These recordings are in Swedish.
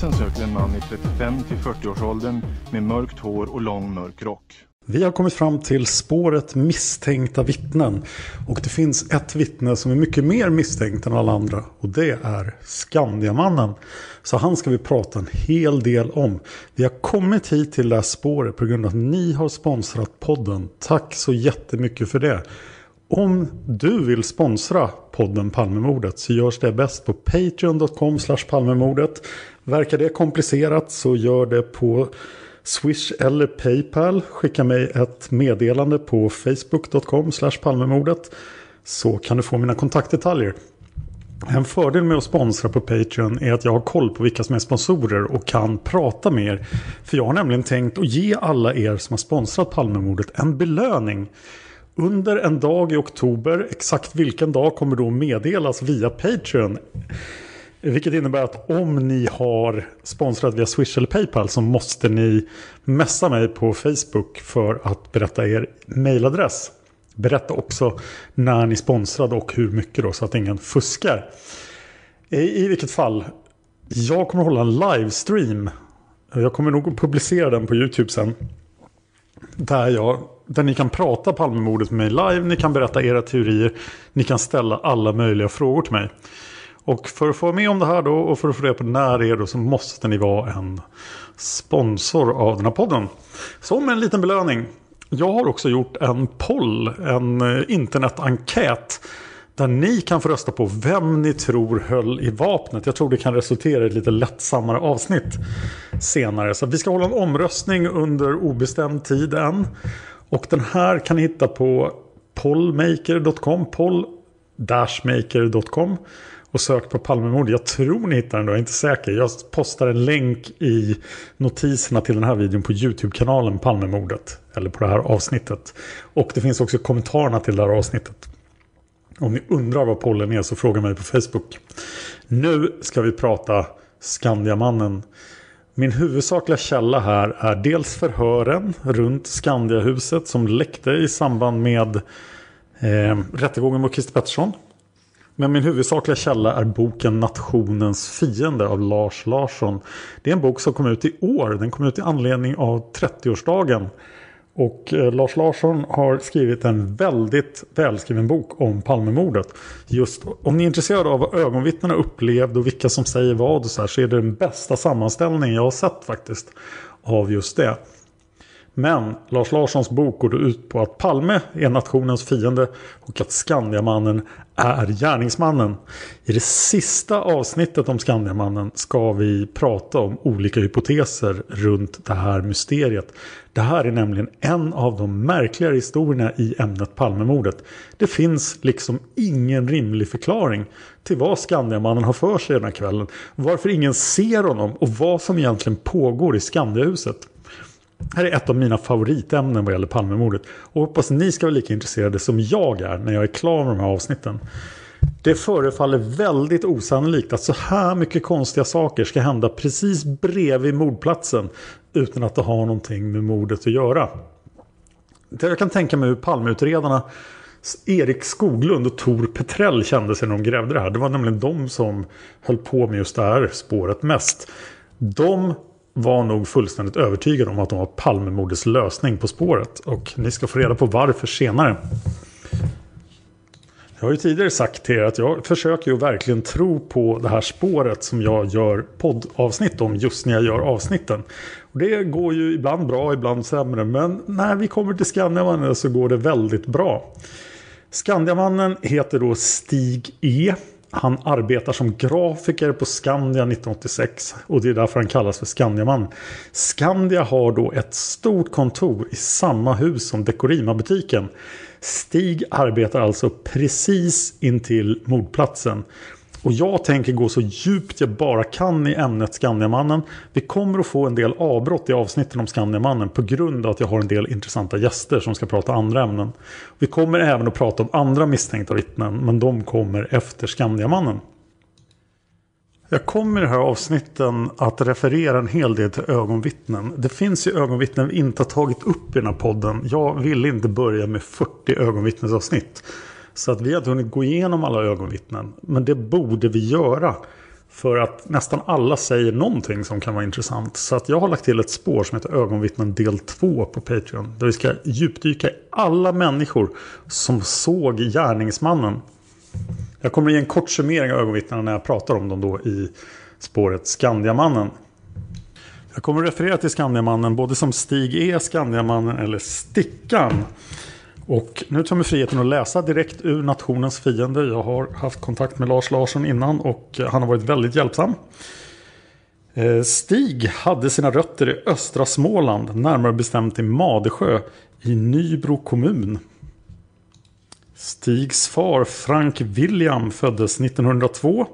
Polisen söker en man i 35 till 40-årsåldern med mörkt hår och lång mörk rock. Vi har kommit fram till spåret misstänkta vittnen. Och det finns ett vittne som är mycket mer misstänkt än alla andra. Och det är Skandiamannen. Så han ska vi prata en hel del om. Vi har kommit hit till det här spåret på grund av att ni har sponsrat podden. Tack så jättemycket för det. Om du vill sponsra podden Palmemordet så görs det bäst på patreon.com palmemordet. Verkar det komplicerat så gör det på Swish eller Paypal. Skicka mig ett meddelande på facebook.com palmemordet. Så kan du få mina kontaktdetaljer. En fördel med att sponsra på Patreon är att jag har koll på vilka som är sponsorer och kan prata med er. För jag har nämligen tänkt att ge alla er som har sponsrat Palmemordet en belöning. Under en dag i oktober, exakt vilken dag kommer då meddelas via Patreon. Vilket innebär att om ni har sponsrat via Swish eller Paypal så måste ni messa mig på Facebook för att berätta er mailadress. Berätta också när ni sponsrade och hur mycket då så att ingen fuskar. I, i vilket fall, jag kommer hålla en livestream. Jag kommer nog publicera den på YouTube sen. Där, jag, där ni kan prata Palmemordet med mig live, ni kan berätta era teorier, ni kan ställa alla möjliga frågor till mig. Och för att få med om det här då och för att få reda på när det är då så måste ni vara en sponsor av den här podden. Som en liten belöning. Jag har också gjort en poll, en eh, internetenkät. Där ni kan få rösta på vem ni tror höll i vapnet. Jag tror det kan resultera i ett lite lättsammare avsnitt senare. Så vi ska hålla en omröstning under obestämd tid än. Och den här kan ni hitta på pollmaker.com, poll-maker.com och sök på Palmemord. Jag tror ni hittar den då, jag är inte säker. Jag postar en länk i notiserna till den här videon på YouTube-kanalen Palmemordet. Eller på det här avsnittet. Och det finns också kommentarerna till det här avsnittet. Om ni undrar vad pollen är så fråga mig på Facebook. Nu ska vi prata Skandiamannen. Min huvudsakliga källa här är dels förhören runt Skandiahuset som läckte i samband med eh, rättegången mot Christer Pettersson. Men min huvudsakliga källa är boken Nationens fiende av Lars Larsson. Det är en bok som kom ut i år. Den kom ut i anledning av 30-årsdagen. Och eh, Lars Larsson har skrivit en väldigt välskriven bok om Palmemordet. Just om ni är intresserade av vad ögonvittnena upplevde och vilka som säger vad och så här, så är det den bästa sammanställningen jag har sett faktiskt av just det. Men Lars Larssons bok går då ut på att Palme är nationens fiende och att Skandiamannen är gärningsmannen. I det sista avsnittet om Skandiamannen ska vi prata om olika hypoteser runt det här mysteriet. Det här är nämligen en av de märkligare historierna i ämnet Palmemordet. Det finns liksom ingen rimlig förklaring till vad Skandiamannen har för sig den här kvällen. Varför ingen ser honom och vad som egentligen pågår i Skandiahuset. Här är ett av mina favoritämnen vad gäller Palmemordet. Och hoppas ni ska vara lika intresserade som jag är när jag är klar med de här avsnitten. Det förefaller väldigt osannolikt att så här mycket konstiga saker ska hända precis bredvid mordplatsen utan att det har någonting med mordet att göra. Jag kan tänka mig hur Palmeutredarna Erik Skoglund och Tor Petrell kände sig när de grävde det här. Det var nämligen de som höll på med just det här spåret mest. De var nog fullständigt övertygade om att de var Palmemordets lösning på spåret. Och ni ska få reda på varför senare. Jag har ju tidigare sagt till er att jag försöker ju verkligen tro på det här spåret som jag gör poddavsnitt om just när jag gör avsnitten. Och det går ju ibland bra, ibland sämre. Men när vi kommer till Skandiamannen så går det väldigt bra. Skandiamannen heter då Stig E. Han arbetar som grafiker på Skandia 1986 och det är därför han kallas för Skandiaman. Skandia har då ett stort kontor i samma hus som Dekorima-butiken. Stig arbetar alltså precis intill mordplatsen. Och jag tänker gå så djupt jag bara kan i ämnet Skandiamannen. Vi kommer att få en del avbrott i avsnitten om Skandiamannen på grund av att jag har en del intressanta gäster som ska prata andra ämnen. Vi kommer även att prata om andra misstänkta vittnen men de kommer efter Skandiamannen. Jag kommer i de här avsnitten att referera en hel del till ögonvittnen. Det finns ju ögonvittnen vi inte har tagit upp i den här podden. Jag vill inte börja med 40 ögonvittnesavsnitt. Så att vi har inte hunnit gå igenom alla ögonvittnen. Men det borde vi göra. För att nästan alla säger någonting som kan vara intressant. Så att jag har lagt till ett spår som heter ögonvittnen del 2 på Patreon. Där vi ska djupdyka i alla människor som såg gärningsmannen. Jag kommer ge en kort summering av ögonvittnena när jag pratar om dem då i spåret Skandiamannen. Jag kommer referera till Skandiamannen både som Stig E, Skandiamannen eller Stickan. Och nu tar jag mig friheten att läsa direkt ur Nationens fiende. Jag har haft kontakt med Lars Larsson innan och eh, han har varit väldigt hjälpsam. Eh, Stig hade sina rötter i östra Småland, närmare bestämt i Madesjö i Nybro kommun. Stigs far Frank William föddes 1902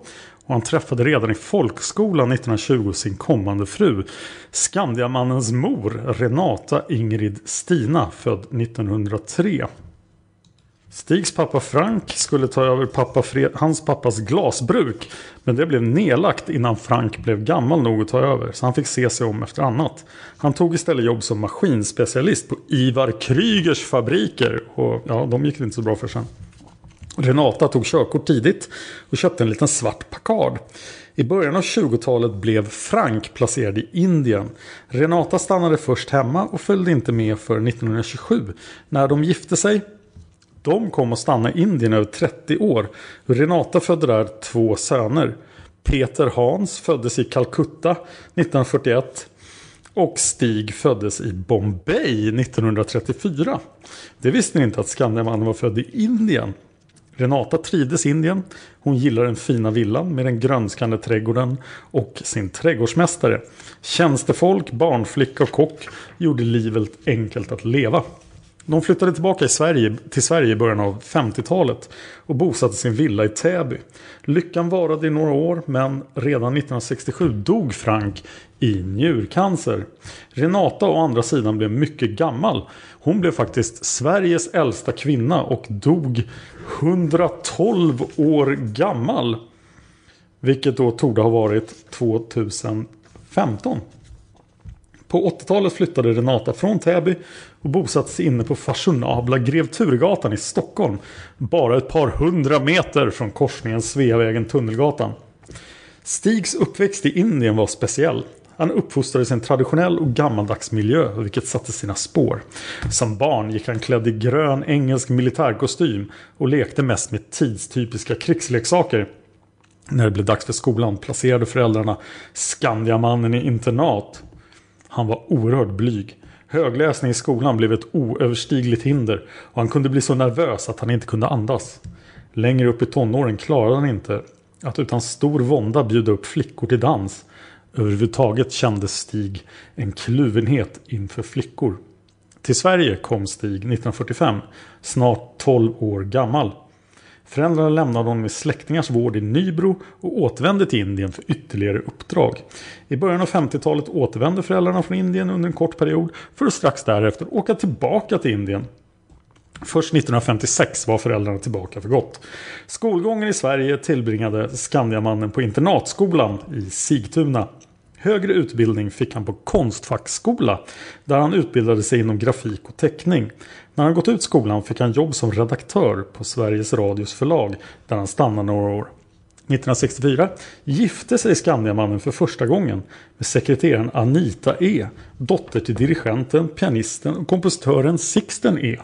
och han träffade redan i folkskolan 1920 sin kommande fru. Skandiamannens mor Renata Ingrid Stina född 1903. Stigs pappa Frank skulle ta över pappa Fred, hans pappas glasbruk. Men det blev nedlagt innan Frank blev gammal nog att ta över. Så han fick se sig om efter annat. Han tog istället jobb som maskinspecialist på Ivar Krygers fabriker. Och ja, de gick inte så bra för sen. Renata tog körkort tidigt och köpte en liten svart Packard. I början av 20-talet blev Frank placerad i Indien. Renata stannade först hemma och följde inte med för 1927 när de gifte sig. De kom att stanna i Indien över 30 år. Renata födde där två söner. Peter Hans föddes i Calcutta 1941 och Stig föddes i Bombay 1934. Det visste ni inte att Skandiamannen var född i Indien. Renata trivdes i Indien. Hon gillar den fina villan med den grönskande trädgården och sin trädgårdsmästare. Tjänstefolk, barnflicka och kock gjorde livet enkelt att leva. De flyttade tillbaka i Sverige, till Sverige i början av 50-talet och bosatte sin villa i Täby. Lyckan varade i några år men redan 1967 dog Frank i njurcancer. Renata å andra sidan blev mycket gammal. Hon blev faktiskt Sveriges äldsta kvinna och dog 112 år gammal. Vilket då torde ha varit 2015. På 80-talet flyttade Renata från Täby och bosatte sig inne på fashionabla Grev Turgatan i Stockholm. Bara ett par hundra meter från korsningen Sveavägen-Tunnelgatan. Stigs uppväxt i Indien var speciell. Han uppfostrades i en traditionell och gammaldags miljö, vilket satte sina spår. Som barn gick han klädd i grön engelsk militärkostym och lekte mest med tidstypiska krigsleksaker. När det blev dags för skolan placerade föräldrarna Skandiamannen i internat. Han var oerhört blyg. Högläsning i skolan blev ett oöverstigligt hinder och han kunde bli så nervös att han inte kunde andas. Längre upp i tonåren klarade han inte att utan stor vånda bjuda upp flickor till dans. Överhuvudtaget kände Stig en kluvenhet inför flickor. Till Sverige kom Stig 1945, snart 12 år gammal. Föräldrarna lämnade honom i släktingars vård i Nybro och återvände till Indien för ytterligare uppdrag. I början av 50-talet återvände föräldrarna från Indien under en kort period för att strax därefter åka tillbaka till Indien. Först 1956 var föräldrarna tillbaka för gott. Skolgången i Sverige tillbringade Skandiamannen på internatskolan i Sigtuna. Högre utbildning fick han på Konstfackskola där han utbildade sig inom grafik och teckning. När han gått ut skolan fick han jobb som redaktör på Sveriges Radios förlag där han stannade några år. 1964 gifte sig Skandiamannen för första gången med sekreteraren Anita E. Dotter till dirigenten, pianisten och kompositören Sixten E.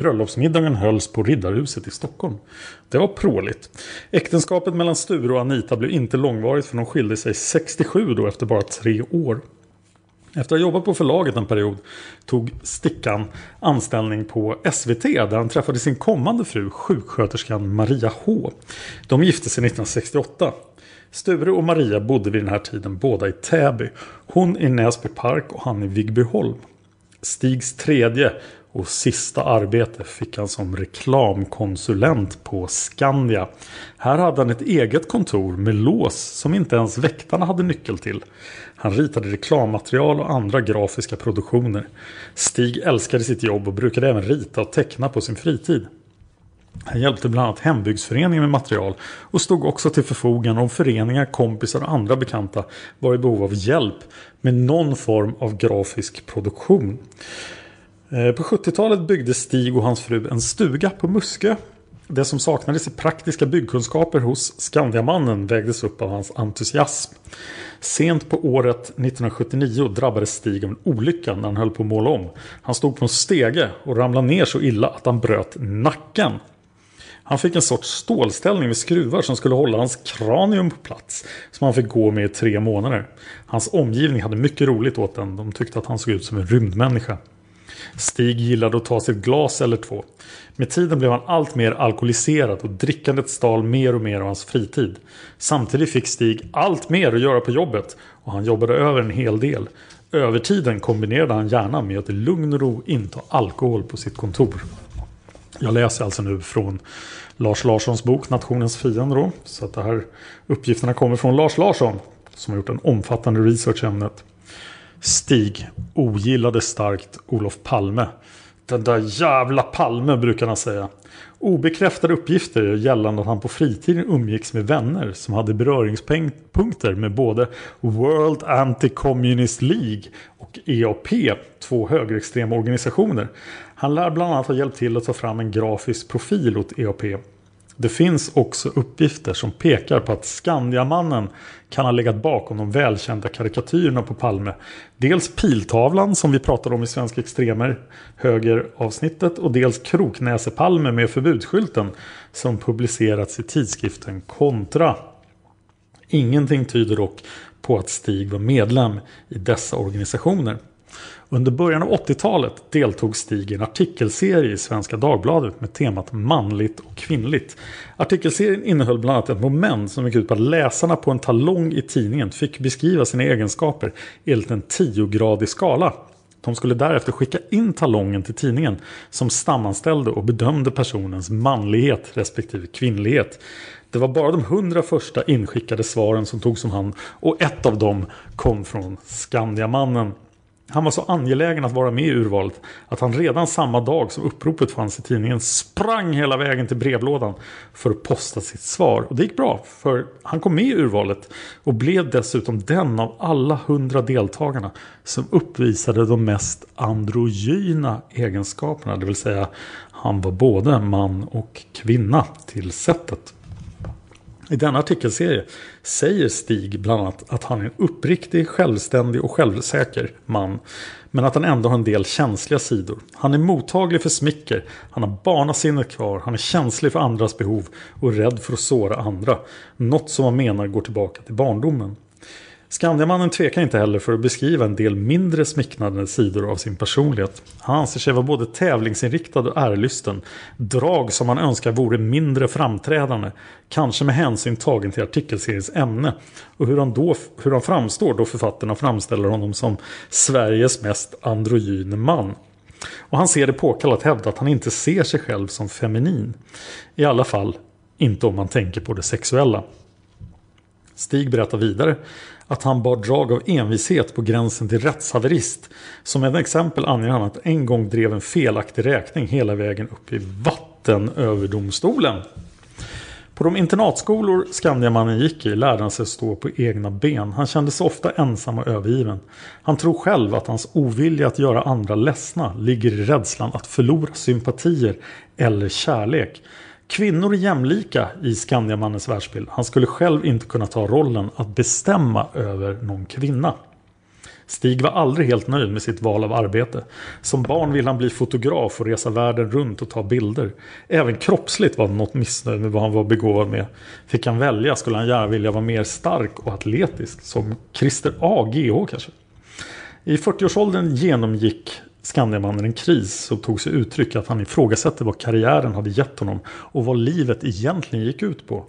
Bröllopsmiddagen hölls på Riddarhuset i Stockholm. Det var pråligt. Äktenskapet mellan Sture och Anita blev inte långvarigt för de skilde sig 67 då efter bara tre år. Efter att ha jobbat på förlaget en period tog Stickan anställning på SVT där han träffade sin kommande fru sjuksköterskan Maria H. De gifte sig 1968. Sture och Maria bodde vid den här tiden båda i Täby. Hon i Näsby Park och han i Vigbyholm. Stigs tredje och sista arbete fick han som reklamkonsulent på Skandia. Här hade han ett eget kontor med lås som inte ens väktarna hade nyckel till. Han ritade reklammaterial och andra grafiska produktioner. Stig älskade sitt jobb och brukade även rita och teckna på sin fritid. Han hjälpte bland annat hembygdsföreningen med material och stod också till förfogande om föreningar, kompisar och andra bekanta var i behov av hjälp med någon form av grafisk produktion. Eh, på 70-talet byggde Stig och hans fru en stuga på Muskö. Det som saknades i praktiska byggkunskaper hos Skandiamannen vägdes upp av hans entusiasm. Sent på året 1979 drabbades Stig av en olycka när han höll på att måla om. Han stod på en stege och ramlade ner så illa att han bröt nacken. Han fick en sorts stålställning med skruvar som skulle hålla hans kranium på plats. Som han fick gå med i tre månader. Hans omgivning hade mycket roligt åt den. De tyckte att han såg ut som en rymdmänniska. Stig gillade att ta sig ett glas eller två. Med tiden blev han allt mer alkoholiserad och drickandet stal mer och mer av hans fritid. Samtidigt fick Stig allt mer att göra på jobbet och han jobbade över en hel del. Övertiden kombinerade han gärna med att i lugn och ro inta alkohol på sitt kontor. Jag läser alltså nu från Lars Larssons bok Nationens fiende då. Så att de här uppgifterna kommer från Lars Larsson som har gjort en omfattande research i ämnet. Stig ogillade starkt Olof Palme. Den där jävla Palme brukar han säga. Obekräftade uppgifter gällande att han på fritiden umgicks med vänner som hade beröringspunkter med både World Anti-Communist League och EAP, två högerextrema organisationer. Han lär bland annat ha hjälpt till att ta fram en grafisk profil åt EAP det finns också uppgifter som pekar på att Skandiamannen kan ha legat bakom de välkända karikatyrerna på Palme. Dels piltavlan som vi pratade om i Svenska Extremer högeravsnittet. och dels Kroknäsepalme med förbudsskylten som publicerats i tidskriften Kontra. Ingenting tyder dock på att Stig var medlem i dessa organisationer. Under början av 80-talet deltog Stig i en artikelserie i Svenska Dagbladet med temat manligt och kvinnligt. Artikelserien innehöll bland annat ett moment som gick ut på att läsarna på en talong i tidningen fick beskriva sina egenskaper enligt en tiogradig skala. De skulle därefter skicka in talongen till tidningen som sammanställde och bedömde personens manlighet respektive kvinnlighet. Det var bara de hundra första inskickade svaren som togs om hand och ett av dem kom från Skandiamannen. Han var så angelägen att vara med i urvalet att han redan samma dag som uppropet fanns i tidningen sprang hela vägen till brevlådan för att posta sitt svar. Och det gick bra för han kom med i urvalet och blev dessutom den av alla hundra deltagarna som uppvisade de mest androgyna egenskaperna. Det vill säga han var både man och kvinna till sättet. I denna artikelserie säger Stig bland annat att han är en uppriktig, självständig och självsäker man. Men att han ändå har en del känsliga sidor. Han är mottaglig för smicker, han har barnasinnet kvar, han är känslig för andras behov och rädd för att såra andra. Något som man menar går tillbaka till barndomen. Skandiamannen tvekar inte heller för att beskriva en del mindre smickrande sidor av sin personlighet. Han anser sig vara både tävlingsinriktad och ärlysten. Drag som han önskar vore mindre framträdande. Kanske med hänsyn tagen till artikelseriens ämne. Och hur han, då, hur han framstår då författarna framställer honom som Sveriges mest androgyne man. Och han ser det påkallat hävda att han inte ser sig själv som feminin. I alla fall inte om man tänker på det sexuella. Stig berättar vidare att han bar drag av envishet på gränsen till rättshaverist. Som ett exempel anger han att en gång drev en felaktig räkning hela vägen upp i vattenöverdomstolen. På de internatskolor Skandiamannen gick i lärde han sig stå på egna ben. Han kände sig ofta ensam och övergiven. Han tror själv att hans ovilja att göra andra ledsna ligger i rädslan att förlora sympatier eller kärlek. Kvinnor är jämlika i Skandiamannens världsbild. Han skulle själv inte kunna ta rollen att bestämma över någon kvinna. Stig var aldrig helt nöjd med sitt val av arbete. Som barn ville han bli fotograf och resa världen runt och ta bilder. Även kroppsligt var han något missnöjd med vad han var begåvad med. Fick han välja skulle han gärna vilja vara mer stark och atletisk. Som Christer A. GH kanske. I 40-årsåldern genomgick Skandiamannen en kris som tog sig uttryck att han ifrågasätter vad karriären hade gett honom och vad livet egentligen gick ut på.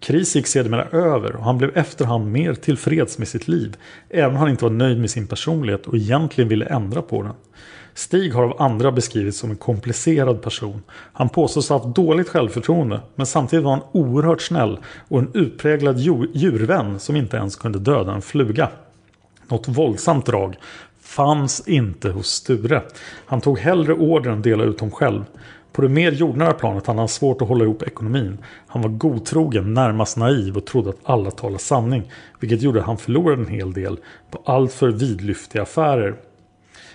Kris gick sedermera över och han blev efterhand mer tillfreds med sitt liv. Även om han inte var nöjd med sin personlighet och egentligen ville ändra på den. Stig har av andra beskrivits som en komplicerad person. Han påstås ha haft dåligt självförtroende men samtidigt var han oerhört snäll och en utpräglad djurvän som inte ens kunde döda en fluga. Något våldsamt drag fanns inte hos Sture. Han tog hellre order än dela ut dem själv. På det mer jordnära planet hade han svårt att hålla ihop ekonomin. Han var godtrogen, närmast naiv och trodde att alla talade sanning. Vilket gjorde att han förlorade en hel del på alltför vidlyftiga affärer.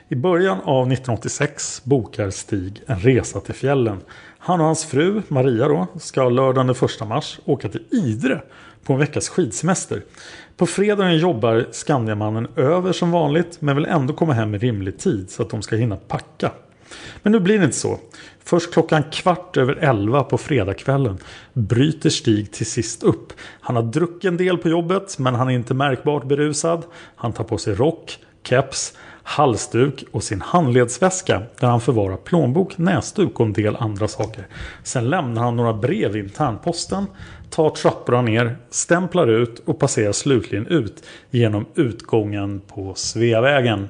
I början av 1986 bokar Stig en resa till fjällen. Han och hans fru, Maria då, ska lördagen den 1 mars åka till Idre på en veckas skidsemester. På fredagen jobbar Skandiamannen över som vanligt men vill ändå komma hem i rimlig tid så att de ska hinna packa. Men nu blir det inte så. Först klockan kvart över elva på fredagskvällen bryter Stig till sist upp. Han har druckit en del på jobbet men han är inte märkbart berusad. Han tar på sig rock, keps, halsduk och sin handledsväska där han förvarar plånbok, näsduk och en del andra saker. Sen lämnar han några brev i internposten, tar trapporna ner, stämplar ut och passerar slutligen ut genom utgången på Sveavägen.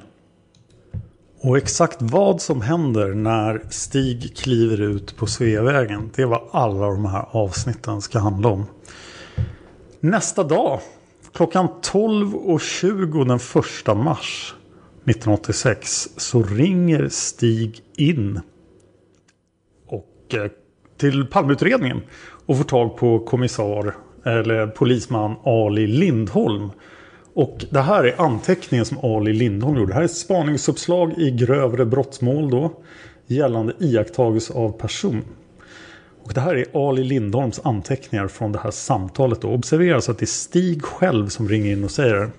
Och exakt vad som händer när Stig kliver ut på Sveavägen, det är vad alla de här avsnitten ska handla om. Nästa dag, klockan 12.20 den 1 mars 1986, så ringer Stig in och eh, till Palmeutredningen och får tag på kommissar eller polisman Ali Lindholm. Och det här är anteckningen som Ali Lindholm gjorde. Det här är ett spaningsuppslag i grövre brottsmål då. Gällande iakttagelse av person. Och det här är Ali Lindholms anteckningar från det här samtalet. Då. Observera så att det är Stig själv som ringer in och säger det.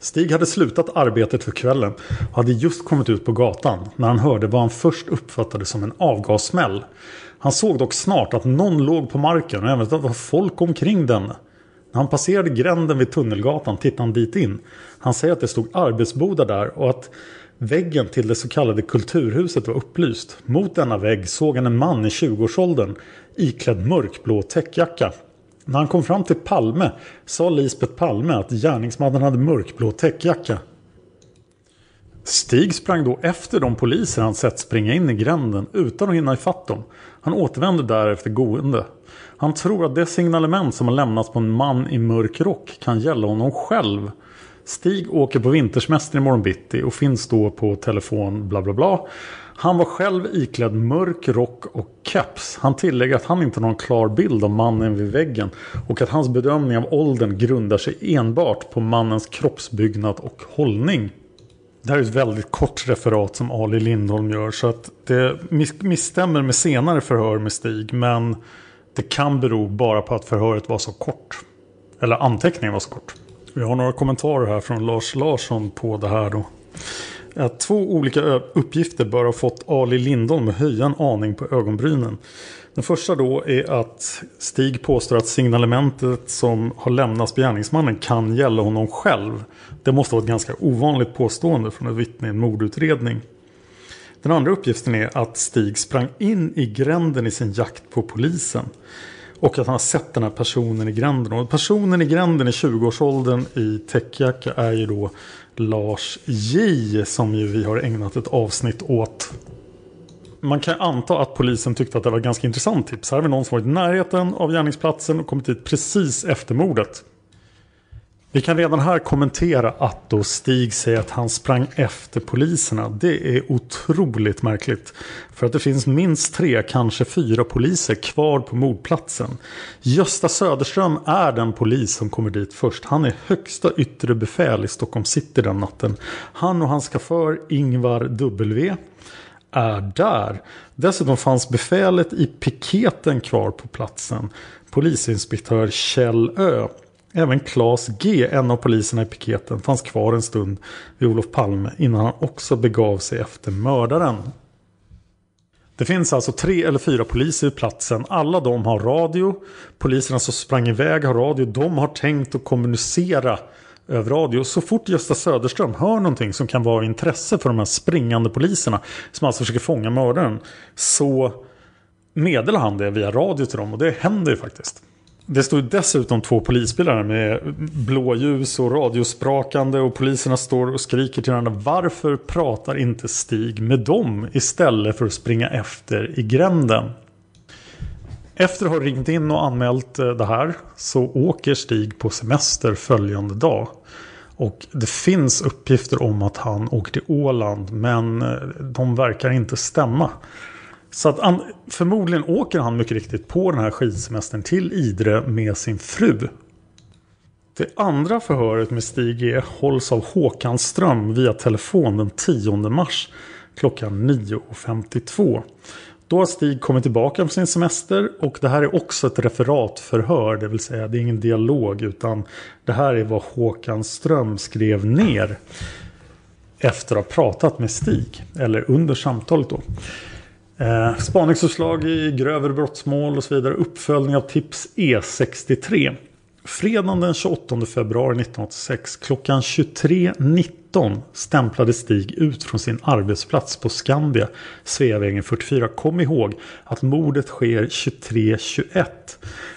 Stig hade slutat arbetet för kvällen och hade just kommit ut på gatan när han hörde vad han först uppfattade som en avgassmäll. Han såg dock snart att någon låg på marken och även att det var folk omkring den. När han passerade gränden vid Tunnelgatan tittade han dit in. Han säger att det stod arbetsbodar där och att väggen till det så kallade kulturhuset var upplyst. Mot denna vägg såg han en man i 20-årsåldern iklädd mörkblå täckjacka. När han kom fram till Palme sa Lisbeth Palme att gärningsmannen hade mörkblå täckjacka. Stig sprang då efter de poliser han sett springa in i gränden utan att hinna ifatt dem. Han återvände därefter gående. Han tror att det signalement som har lämnats på en man i mörk rock kan gälla honom själv. Stig åker på vintersemester i morgon bitti och finns då på telefon bla bla bla. Han var själv iklädd mörk rock och keps. Han tillägger att han inte har någon klar bild av mannen vid väggen och att hans bedömning av åldern grundar sig enbart på mannens kroppsbyggnad och hållning. Det här är ett väldigt kort referat som Ali Lindholm gör så att det misstämmer med senare förhör med Stig men det kan bero bara på att förhöret var så kort. Eller anteckningen var så kort. Vi har några kommentarer här från Lars Larsson på det här då. Att två olika uppgifter bör ha fått Ali Lindholm att höja en aning på ögonbrynen. Den första då är att Stig påstår att signalementet som har lämnats på gärningsmannen kan gälla honom själv. Det måste vara ett ganska ovanligt påstående från ett vittne i en mordutredning. Den andra uppgiften är att Stig sprang in i gränden i sin jakt på polisen. Och att han har sett den här personen i gränden. Och personen i gränden i 20-årsåldern i täckjacka är ju då Lars J. Som ju vi har ägnat ett avsnitt åt. Man kan anta att polisen tyckte att det var ett ganska intressant tips. Här har vi någon som varit i närheten av gärningsplatsen och kommit dit precis efter mordet. Vi kan redan här kommentera att då Stig säger att han sprang efter poliserna. Det är otroligt märkligt. För att det finns minst tre, kanske fyra poliser kvar på mordplatsen. Gösta Söderström är den polis som kommer dit först. Han är högsta yttre befäl i Stockholm city den natten. Han och hans chaufför Ingvar W är där. Dessutom fanns befälet i piketen kvar på platsen. Polisinspektör Kjell Ö. Även Claes G, en av poliserna i piketen, fanns kvar en stund vid Olof Palme innan han också begav sig efter mördaren. Det finns alltså tre eller fyra poliser i platsen. Alla de har radio. Poliserna som sprang iväg har radio. De har tänkt att kommunicera radio. Så fort Gösta Söderström hör någonting som kan vara av intresse för de här springande poliserna som alltså försöker fånga mördaren så meddelar han det via radio till dem och det händer ju faktiskt. Det står dessutom två polisbilar med blåljus och radiosprakande och poliserna står och skriker till varandra. Varför pratar inte Stig med dem istället för att springa efter i gränden? Efter att ha ringt in och anmält eh, det här så åker Stig på semester följande dag. Och det finns uppgifter om att han åker till Åland men eh, de verkar inte stämma. Så att han, förmodligen åker han mycket riktigt på den här skidsemestern till Idre med sin fru. Det andra förhöret med Stig E hålls av Håkan Ström via telefon den 10 mars klockan 9.52. Då har Stig kommit tillbaka från sin semester och det här är också ett referatförhör, det vill säga det är ingen dialog utan det här är vad Håkan Ström skrev ner efter att ha pratat med Stig, eller under samtalet då. Eh, i grövre brottsmål och så vidare. Uppföljning av tips E63. Fredagen den 28 februari 1986 klockan 23.19 stämplade Stig ut från sin arbetsplats på Skandia, Sveavägen 44. Kom ihåg att mordet sker 23.21.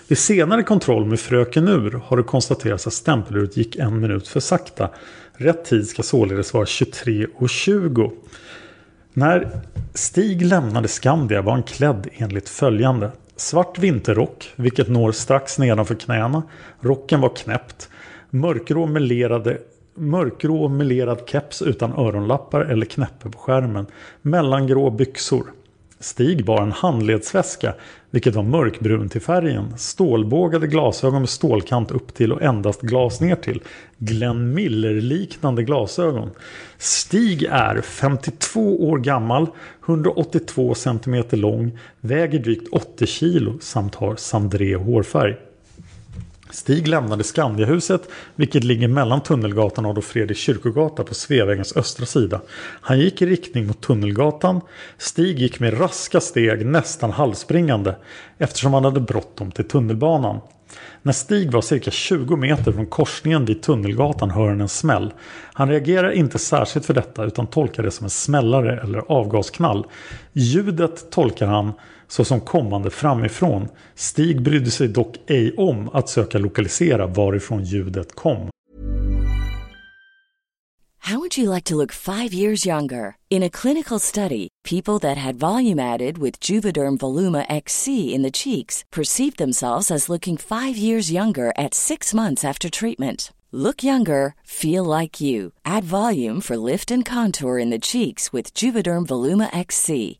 Vid senare kontroll med Fröken Ur har det konstaterats att stämpeluret gick en minut för sakta. Rätt tid ska således vara 23.20. När Stig lämnade Skandia var han klädd enligt följande. Svart vinterrock, vilket når strax nedanför knäna. Rocken var knäppt. Mörkgrå melerade mörkgrå melerad keps utan öronlappar eller knäppe på skärmen. Mellangrå byxor. Stig bar en handledsväska, vilket var mörkbrun till färgen. Stålbågade glasögon med stålkant upp till och endast glas ner till. Glenn Miller-liknande glasögon. Stig är 52 år gammal, 182 cm lång, väger drygt 80 kg samt har sandré hårfärg. Stig lämnade Skandiahuset, vilket ligger mellan Tunnelgatan och Adolf Fredrik kyrkogata på Sveavägens östra sida. Han gick i riktning mot Tunnelgatan. Stig gick med raska steg, nästan halvspringande, eftersom han hade bråttom till tunnelbanan. När Stig var cirka 20 meter från korsningen vid Tunnelgatan hör han en smäll. Han reagerar inte särskilt för detta utan tolkar det som en smällare eller avgasknall. Ljudet tolkar han såsom kommande framifrån. Stig brydde sig dock ej om att söka lokalisera varifrån ljudet kom. How would you like to look five years younger? In a clinical study, people that had volume added with Juvederm Voluma XC in the cheeks perceived themselves as looking five years younger at six months after treatment. Look younger, feel like you. Add volume for lift and contour in the cheeks with Juvederm Voluma XC.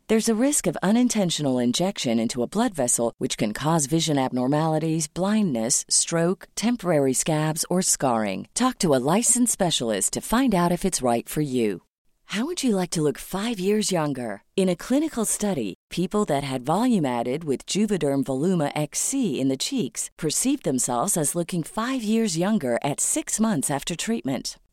There's a risk of unintentional injection into a blood vessel, which can cause vision abnormalities, blindness, stroke, temporary scabs, or scarring. Talk to a licensed specialist to find out if it's right for you. How would you like to look five years younger? In a clinical study, people that had volume added with Juvederm Voluma XC in the cheeks perceived themselves as looking five years younger at six months after treatment.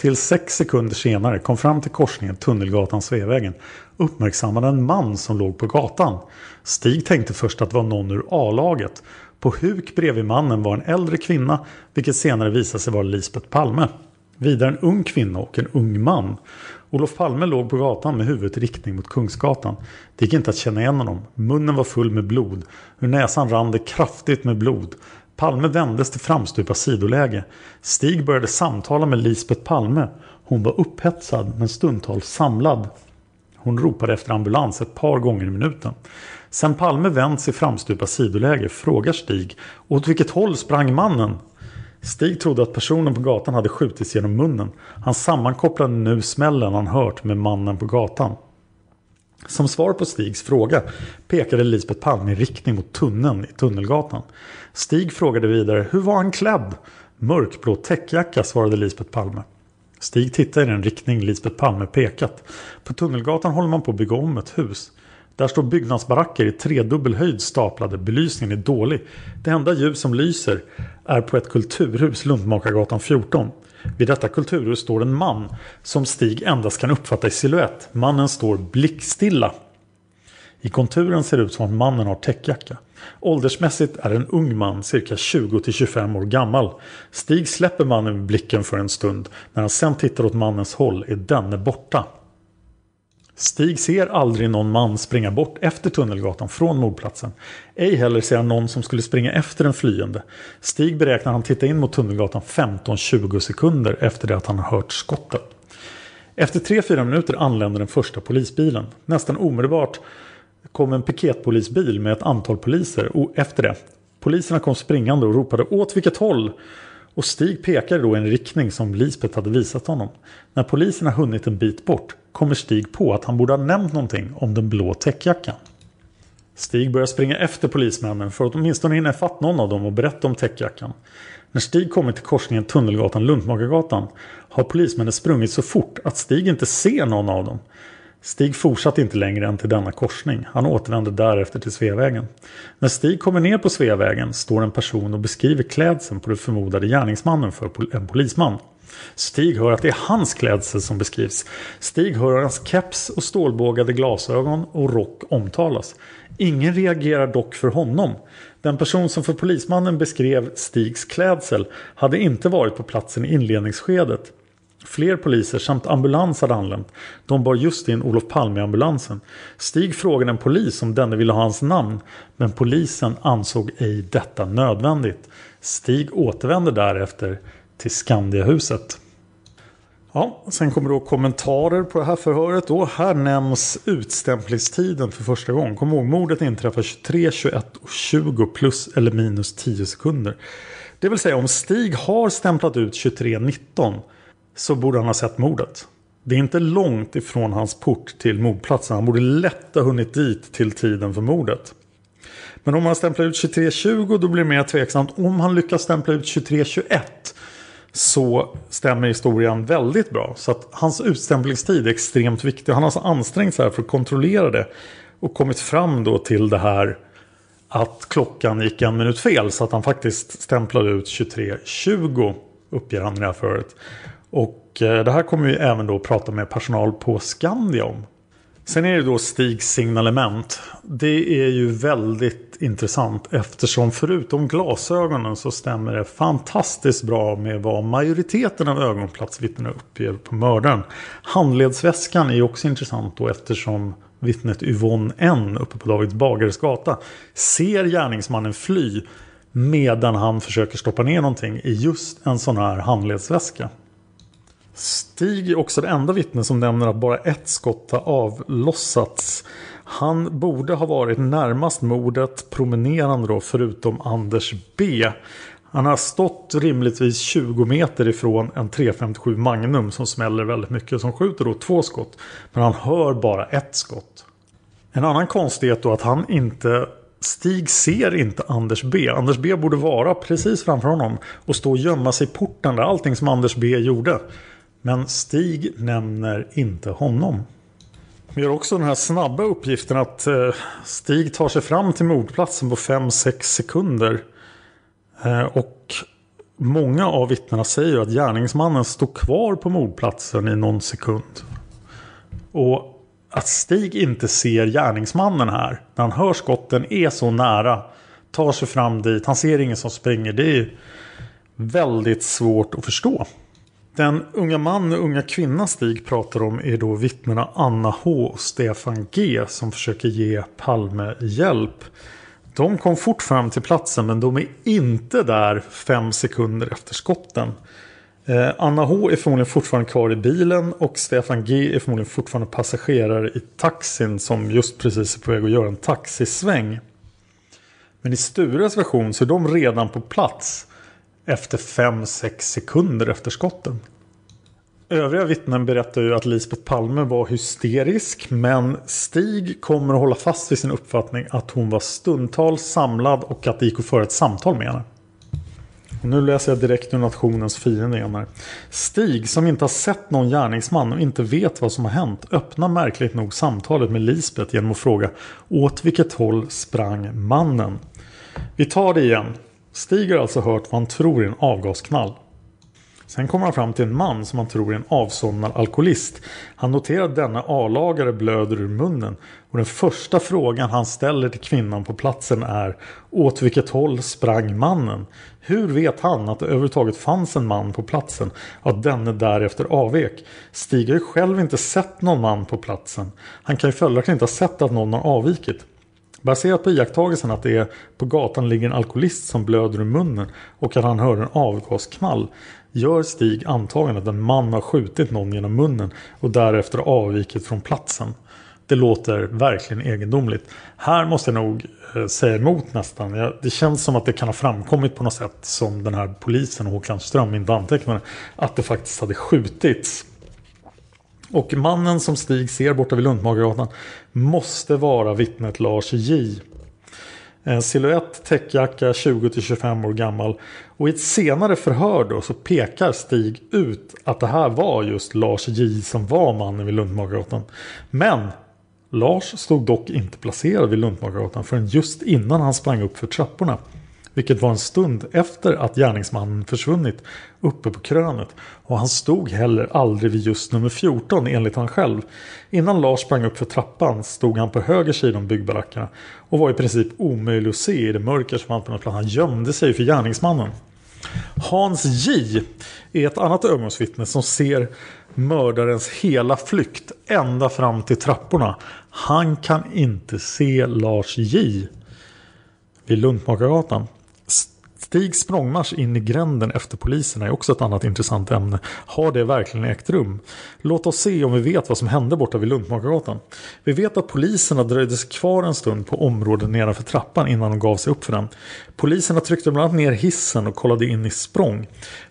5-6 sekunder senare, kom fram till korsningen Tunnelgatan-Sveavägen uppmärksammade en man som låg på gatan. Stig tänkte först att det var någon ur A-laget. På huk bredvid mannen var en äldre kvinna, vilket senare visade sig vara Lisbeth Palme. Vidare en ung kvinna och en ung man. Olof Palme låg på gatan med huvudet i riktning mot Kungsgatan. Det gick inte att känna igen honom. Munnen var full med blod. Ur näsan rann det kraftigt med blod. Palme vändes till framstupa sidoläge. Stig började samtala med Lisbeth Palme. Hon var upphetsad men stundtals samlad. Hon ropade efter ambulans ett par gånger i minuten. Sen Palme vänt sig framstupa sidoläge frågar Stig åt vilket håll sprang mannen? Stig trodde att personen på gatan hade skjutits genom munnen. Han sammankopplade nu smällen han hört med mannen på gatan. Som svar på Stigs fråga pekade Lisbeth Palme i riktning mot tunneln i Tunnelgatan. Stig frågade vidare hur var han klädd? Mörkblå täckjacka svarade Lisbeth Palme. Stig tittade i den riktning Lisbeth Palme pekat. På Tunnelgatan håller man på att bygga om ett hus. Där står byggnadsbaracker i tredubbel höjd staplade. Belysningen är dålig. Det enda ljus som lyser är på ett kulturhus Lundmakargatan 14. Vid detta kulturhus står en man som Stig endast kan uppfatta i siluett. Mannen står blickstilla. I konturen ser det ut som att mannen har täckjacka. Åldersmässigt är en ung man cirka 20-25 år gammal. Stig släpper mannen med blicken för en stund. När han sen tittar åt mannens håll är denne borta. Stig ser aldrig någon man springa bort efter Tunnelgatan från mordplatsen. Ej heller ser han någon som skulle springa efter en flyende. Stig beräknar han titta in mot Tunnelgatan 15-20 sekunder efter det att han har hört skottet. Efter 3-4 minuter anländer den första polisbilen. Nästan omedelbart kom en piketpolisbil med ett antal poliser och efter det. Poliserna kom springande och ropade åt vilket håll? Och Stig pekade då i en riktning som Lisbeth hade visat honom. När polisen har hunnit en bit bort kommer Stig på att han borde ha nämnt någonting om den blå täckjackan. Stig börjar springa efter polismännen för att åtminstone hinna ifatt någon av dem och berätta om täckjackan. När Stig kommer till korsningen Tunnelgatan-Luntmakargatan har polismännen sprungit så fort att Stig inte ser någon av dem. Stig fortsatte inte längre än till denna korsning. Han återvände därefter till Sveavägen. När Stig kommer ner på Sveavägen står en person och beskriver klädseln på den förmodade gärningsmannen för en polisman. Stig hör att det är hans klädsel som beskrivs. Stig hör hans keps och stålbågade glasögon och rock omtalas. Ingen reagerar dock för honom. Den person som för polismannen beskrev Stigs klädsel hade inte varit på platsen i inledningsskedet. Fler poliser samt ambulans hade anlänt. De bar just in Olof Palme i ambulansen. Stig frågade en polis om denne ville ha hans namn. Men polisen ansåg ej detta nödvändigt. Stig återvände därefter till Skandiahuset. Ja, sen kommer då kommentarer på det här förhöret. Då. Här nämns utstämplingstiden för första gången. Kom ihåg, mordet inträffar 23, 21 och 20 plus eller minus 10 sekunder. Det vill säga om Stig har stämplat ut 23.19 så borde han ha sett mordet. Det är inte långt ifrån hans port till mordplatsen. Han borde lätt ha hunnit dit till tiden för mordet. Men om han stämplar ut 23.20 då blir det mer tveksamt. Om han lyckas stämpla ut 23.21 så stämmer historien väldigt bra. Så att hans utstämplingstid är extremt viktig. Han har alltså ansträngt sig för att kontrollera det. Och kommit fram då till det här att klockan gick en minut fel. Så att han faktiskt stämplade ut 23.20 uppger han i det här föret. Och eh, det här kommer vi även då prata med personal på Skandia om. Sen är det då Stigs signalement. Det är ju väldigt intressant eftersom förutom glasögonen så stämmer det fantastiskt bra med vad majoriteten av ögonplatsvittnena uppger på mördaren. Handledsväskan är också intressant då eftersom vittnet Yvonne N uppe på David Bagares gata ser gärningsmannen fly medan han försöker stoppa ner någonting i just en sån här handledsväska. Stig är också det enda vittne som nämner att bara ett skott har avlossats. Han borde ha varit närmast mordet promenerande då förutom Anders B. Han har stått rimligtvis 20 meter ifrån en 357 Magnum som smäller väldigt mycket. Som skjuter då två skott. Men han hör bara ett skott. En annan konstighet då att han inte Stig ser inte Anders B. Anders B borde vara precis framför honom och stå och gömma sig i porten där allting som Anders B gjorde. Men Stig nämner inte honom. Vi har också den här snabba uppgiften att eh, Stig tar sig fram till mordplatsen på 5-6 sekunder. Eh, och många av vittnena säger att gärningsmannen stod kvar på mordplatsen i någon sekund. Och att Stig inte ser gärningsmannen här, när han hör skotten, är så nära. Tar sig fram dit, han ser ingen som springer. Det är väldigt svårt att förstå. Den unga man och unga kvinna Stig pratar om är då vittnena Anna H och Stefan G som försöker ge Palme hjälp. De kom fort fram till platsen men de är inte där fem sekunder efter skotten. Eh, Anna H är förmodligen fortfarande kvar i bilen och Stefan G är förmodligen fortfarande passagerare i taxin som just precis är på väg att göra en taxisväng. Men i Stures version så är de redan på plats efter 5-6 sekunder efter skotten. Övriga vittnen berättar ju att Lisbeth Palme var hysterisk men Stig kommer att hålla fast vid sin uppfattning att hon var stundtals samlad och att det gick att föra ett samtal med henne. Och nu läser jag direkt ur nationens fiende igen här. Stig som inte har sett någon gärningsman och inte vet vad som har hänt öppnar märkligt nog samtalet med Lisbeth genom att fråga åt vilket håll sprang mannen? Vi tar det igen. Stig har alltså hört vad han tror är en avgasknall. Sen kommer han fram till en man som han tror är en avsomnad alkoholist. Han noterar att denna A-lagare blöder ur munnen. Och den första frågan han ställer till kvinnan på platsen är Åt vilket håll sprang mannen? Hur vet han att det överhuvudtaget fanns en man på platsen och att denne därefter avvek? Stig har ju själv inte sett någon man på platsen. Han kan ju följaktligen inte ha sett att någon har avvikit. Baserat på iakttagelsen att det är på gatan ligger en alkoholist som blöder ur munnen och att han hör en avgasknall gör Stig antagandet att en man har skjutit någon genom munnen och därefter avvikit från platsen. Det låter verkligen egendomligt. Här måste jag nog eh, säga emot nästan. Det känns som att det kan ha framkommit på något sätt som den här polisen Håkan Ström inte antecknade. Att det faktiskt hade skjutits. Och mannen som Stig ser borta vid Luntmagargatan måste vara vittnet Lars J. Eh, en silhuett, täckjacka, 20-25 år gammal. Och i ett senare förhör då så pekar Stig ut att det här var just Lars J som var mannen vid Luntmagargatan. Men Lars stod dock inte placerad vid Luntmagargatan förrän just innan han sprang upp för trapporna. Vilket var en stund efter att gärningsmannen försvunnit uppe på krönet. Och han stod heller aldrig vid just nummer 14 enligt han själv. Innan Lars sprang upp för trappan stod han på höger sida om byggbarackerna. Och var i princip omöjlig att se i det mörker som fanns på något plan. Han gömde sig för gärningsmannen. Hans J är ett annat ögonvittne som ser mördarens hela flykt ända fram till trapporna. Han kan inte se Lars J vid Luntmakargatan. Stigs språngmarsch in i gränden efter poliserna är också ett annat intressant ämne. Har det verkligen ägt rum? Låt oss se om vi vet vad som hände borta vid Luntmakargatan. Vi vet att poliserna dröjde sig kvar en stund på området nedanför trappan innan de gav sig upp för den. Poliserna tryckte bland annat ner hissen och kollade in i språng.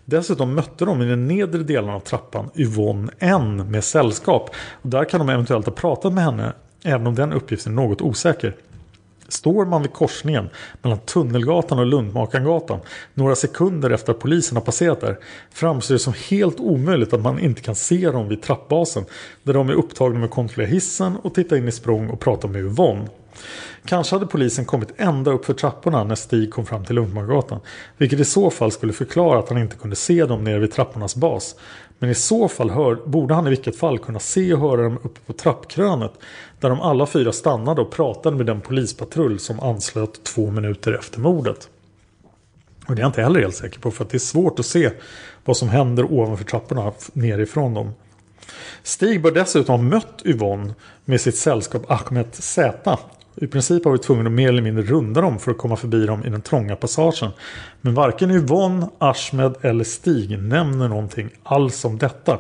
Dessutom mötte de i den nedre delen av trappan Yvonne N med sällskap. Och där kan de eventuellt ha pratat med henne, även om den uppgiften är något osäker. Står man vid korsningen mellan Tunnelgatan och Lundmakargatan några sekunder efter att polisen har passerat där framstår det som helt omöjligt att man inte kan se dem vid trappbasen där de är upptagna med att kontrollera hissen och titta in i språng och prata med Yvonne. Kanske hade polisen kommit ända upp för trapporna när Stig kom fram till Lundmakargatan. Vilket i så fall skulle förklara att han inte kunde se dem nere vid trappornas bas. Men i så fall hör, borde han i vilket fall kunna se och höra dem uppe på trappkrönet. Där de alla fyra stannade och pratade med den polispatrull som anslöt två minuter efter mordet. Och det är jag inte heller helt säker på för att det är svårt att se vad som händer ovanför trapporna nerifrån dem. Stig bör dessutom ha mött Yvonne med sitt sällskap Ahmed Z i princip har vi tvungna att mer eller mindre runda dem för att komma förbi dem i den trånga passagen. Men varken Yvonne, Ahmed eller Stig nämner någonting alls om detta.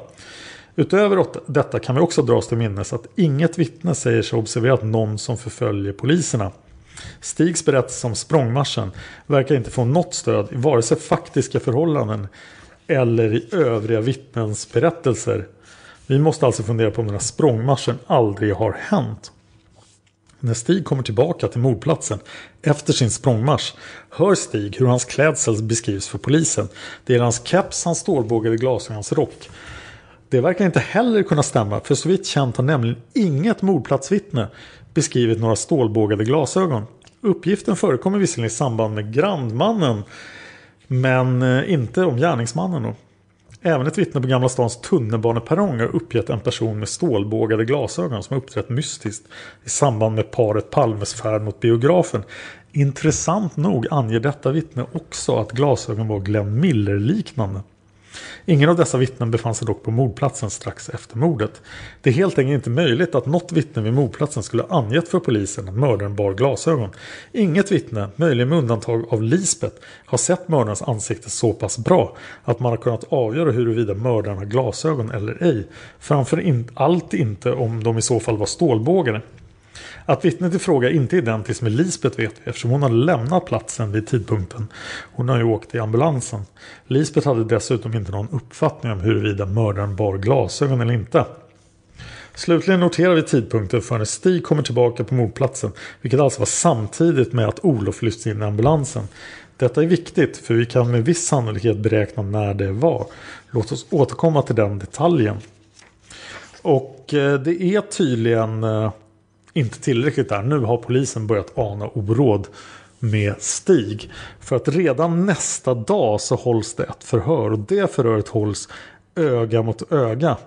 Utöver detta kan vi också dra oss till minnes att inget vittne säger sig observerat någon som förföljer poliserna. Stigs berättelse om språngmarschen verkar inte få något stöd i vare sig faktiska förhållanden eller i övriga vittnens berättelser. Vi måste alltså fundera på om den här språngmarschen aldrig har hänt. När Stig kommer tillbaka till mordplatsen efter sin språngmarsch hör Stig hur hans klädsel beskrivs för polisen. Det är hans keps, hans stålbågade glasögon och hans rock. Det verkar inte heller kunna stämma för så vitt känt har nämligen inget mordplatsvittne beskrivit några stålbågade glasögon. Uppgiften förekommer visserligen i samband med grandmannen men eh, inte om gärningsmannen. Även ett vittne på Gamla stans tunnelbaneperrong har uppgett en person med stålbågade glasögon som uppträtt mystiskt i samband med paret Palmes färd mot biografen. Intressant nog anger detta vittne också att glasögon var Glenn Miller-liknande. Ingen av dessa vittnen befann sig dock på mordplatsen strax efter mordet. Det är helt enkelt inte möjligt att något vittne vid mordplatsen skulle ha angett för polisen att mördaren bar glasögon. Inget vittne, möjligen med undantag av Lisbeth, har sett mördarens ansikte så pass bra att man har kunnat avgöra huruvida mördaren har glasögon eller ej. Framför allt inte om de i så fall var stålbågade. Att vittnet i fråga inte är identiskt med Lisbeth vet vi eftersom hon hade lämnat platsen vid tidpunkten. Hon har ju åkt i ambulansen. Lisbeth hade dessutom inte någon uppfattning om huruvida mördaren bar glasögon eller inte. Slutligen noterar vi tidpunkten för när Stig kommer tillbaka på mordplatsen. Vilket alltså var samtidigt med att Olof lyfts in i ambulansen. Detta är viktigt för vi kan med viss sannolikhet beräkna när det var. Låt oss återkomma till den detaljen. Och eh, det är tydligen eh, inte tillräckligt där. Nu har polisen börjat ana oråd med Stig. För att redan nästa dag så hålls det ett förhör och det förhöret hålls öga mot öga.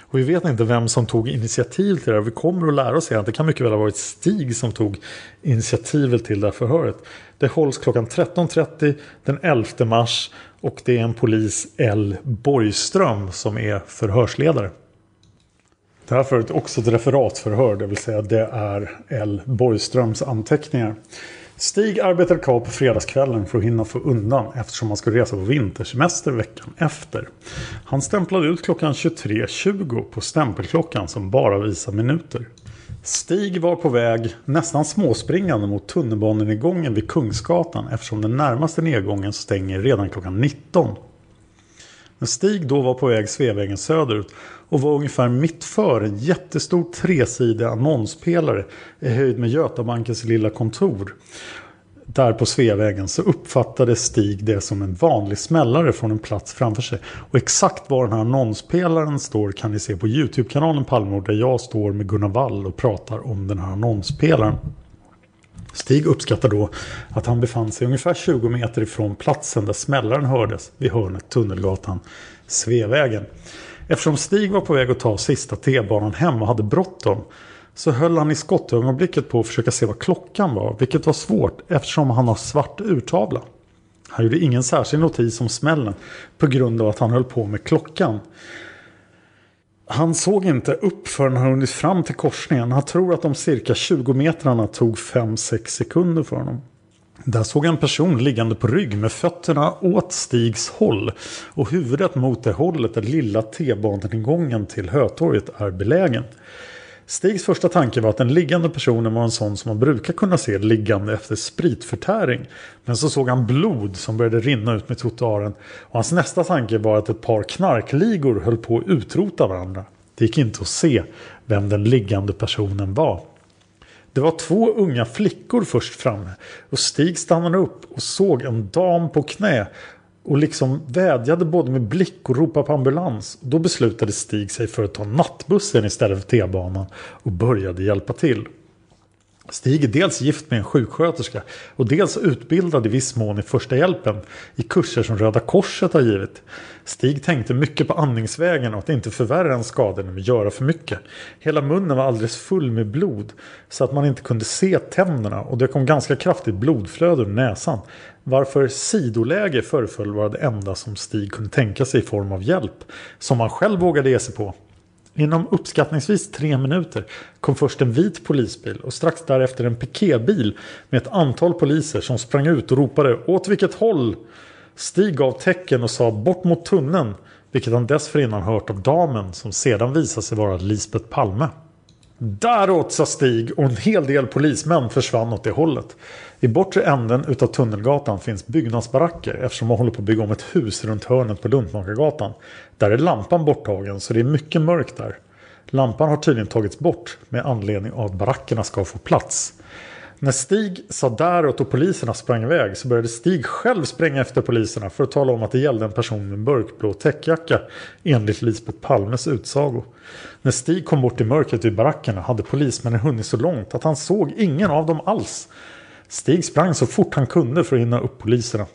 Och vi vet inte vem som tog initiativ till det. Vi kommer att lära oss att det kan mycket väl ha varit Stig som tog initiativet till det här förhöret. Det hålls klockan 13.30 den 11 mars och det är en polis L. Borgström som är förhörsledare. Det här förut också ett referatförhör, det vill säga det är L. Borgströms anteckningar. Stig arbetade kvar på fredagskvällen för att hinna få undan eftersom han skulle resa på vintersemester veckan efter. Han stämplade ut klockan 23.20 på stämpelklockan som bara visar minuter. Stig var på väg nästan småspringande mot tunnelbanenedgången vid Kungsgatan eftersom den närmaste nedgången stänger redan klockan 19. När Stig då var på väg Sveavägen söderut och var ungefär mitt för en jättestor tresidig annonspelare i höjd med Götabankens lilla kontor. Där på Sveavägen så uppfattade Stig det som en vanlig smällare från en plats framför sig. Och exakt var den här annonspelaren står kan ni se på YouTube-kanalen Palmemord där jag står med Gunnar Wall och pratar om den här annonspelaren. Stig uppskattar då att han befann sig ungefär 20 meter ifrån platsen där smällaren hördes vid hörnet Tunnelgatan Sveavägen. Eftersom Stig var på väg att ta sista T-banan hem och hade bråttom så höll han i skottögonblicket på att försöka se vad klockan var, vilket var svårt eftersom han har svart urtavla. Han gjorde ingen särskild notis om smällen på grund av att han höll på med klockan. Han såg inte upp förrän han hunnit fram till korsningen. Han tror att de cirka 20 metrarna tog 5-6 sekunder för honom. Där såg en person liggande på rygg med fötterna åt Stigs håll och huvudet mot det hållet där lilla T-baningången till Hötorget är belägen. Stigs första tanke var att den liggande personen var en sån som man brukar kunna se liggande efter spritförtäring. Men så såg han blod som började rinna ut med trottoaren. Och hans nästa tanke var att ett par knarkligor höll på att utrota varandra. Det gick inte att se vem den liggande personen var. Det var två unga flickor först framme och Stig stannade upp och såg en dam på knä och liksom vädjade både med blick och ropade på ambulans. Då beslutade Stig sig för att ta nattbussen istället för T-banan och började hjälpa till. Stig är dels gift med en sjuksköterska och dels utbildad i viss mån i första hjälpen i kurser som Röda Korset har givit. Stig tänkte mycket på andningsvägen och att inte förvärra en skada genom att göra för mycket. Hela munnen var alldeles full med blod så att man inte kunde se tänderna och det kom ganska kraftigt blodflöde ur näsan. Varför sidoläge föreföll vara det enda som Stig kunde tänka sig i form av hjälp som han själv vågade ge sig på. Inom uppskattningsvis tre minuter kom först en vit polisbil och strax därefter en piketbil med ett antal poliser som sprang ut och ropade åt vilket håll? Stig gav tecken och sa bort mot tunneln vilket han dessförinnan hört av damen som sedan visade sig vara Lisbeth Palme. Däråt sa Stig och en hel del polismän försvann åt det hållet. I bortre änden utav Tunnelgatan finns byggnadsbaracker eftersom man håller på att bygga om ett hus runt hörnet på Luntmakargatan. Där är lampan borttagen så det är mycket mörkt där. Lampan har tydligen tagits bort med anledning av att barackerna ska få plats. När Stig sa däråt och poliserna sprang iväg så började Stig själv spränga efter poliserna för att tala om att det gällde en person med mörkblå täckjacka enligt Lisbeth Palmes utsago. När Stig kom bort i mörkret vid barackerna hade polismännen hunnit så långt att han såg ingen av dem alls. Stig sprang så fort han kunde för att hinna upp poliserna.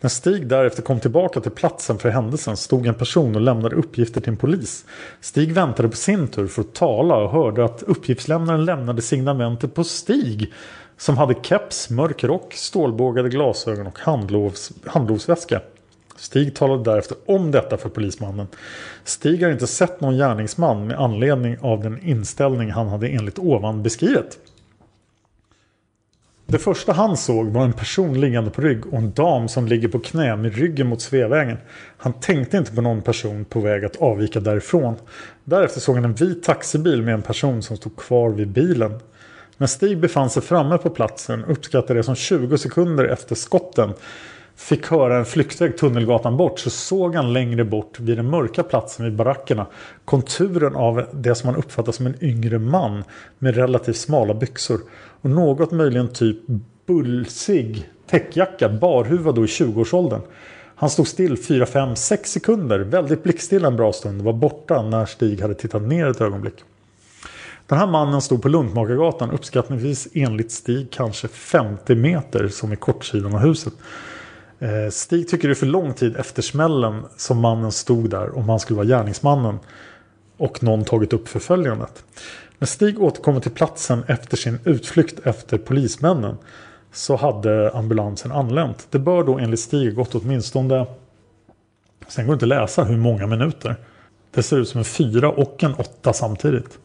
När Stig därefter kom tillbaka till platsen för händelsen stod en person och lämnade uppgifter till en polis. Stig väntade på sin tur för att tala och hörde att uppgiftslämnaren lämnade signamentet på Stig som hade keps, mörk rock, stålbågade glasögon och handlovs, handlovsväska. Stig talade därefter om detta för polismannen. Stig har inte sett någon gärningsman med anledning av den inställning han hade enligt ovan beskrivet. Det första han såg var en person liggande på rygg och en dam som ligger på knä med ryggen mot Sveavägen. Han tänkte inte på någon person på väg att avvika därifrån. Därefter såg han en vit taxibil med en person som stod kvar vid bilen. När Stig befann sig framme på platsen uppskattade det som 20 sekunder efter skotten fick höra en flyktväg Tunnelgatan bort så såg han längre bort vid den mörka platsen vid barackerna konturen av det som han uppfattade som en yngre man med relativt smala byxor och något möjligen typ bulsig täckjacka, barhuvad då i 20-årsåldern. Han stod still 4, 5, 6 sekunder, väldigt blickstilla en bra stund och var borta när Stig hade tittat ner ett ögonblick. Den här mannen stod på Luntmakargatan uppskattningsvis enligt Stig kanske 50 meter som är kortsidan av huset. Eh, Stig tycker det är för lång tid efter smällen som mannen stod där om han skulle vara gärningsmannen och någon tagit upp förföljandet. När Stig återkommer till platsen efter sin utflykt efter polismännen så hade ambulansen anlänt. Det bör då enligt Stig gått åtminstone Sen går det inte att läsa hur många minuter. Det ser ut som en fyra och en åtta samtidigt.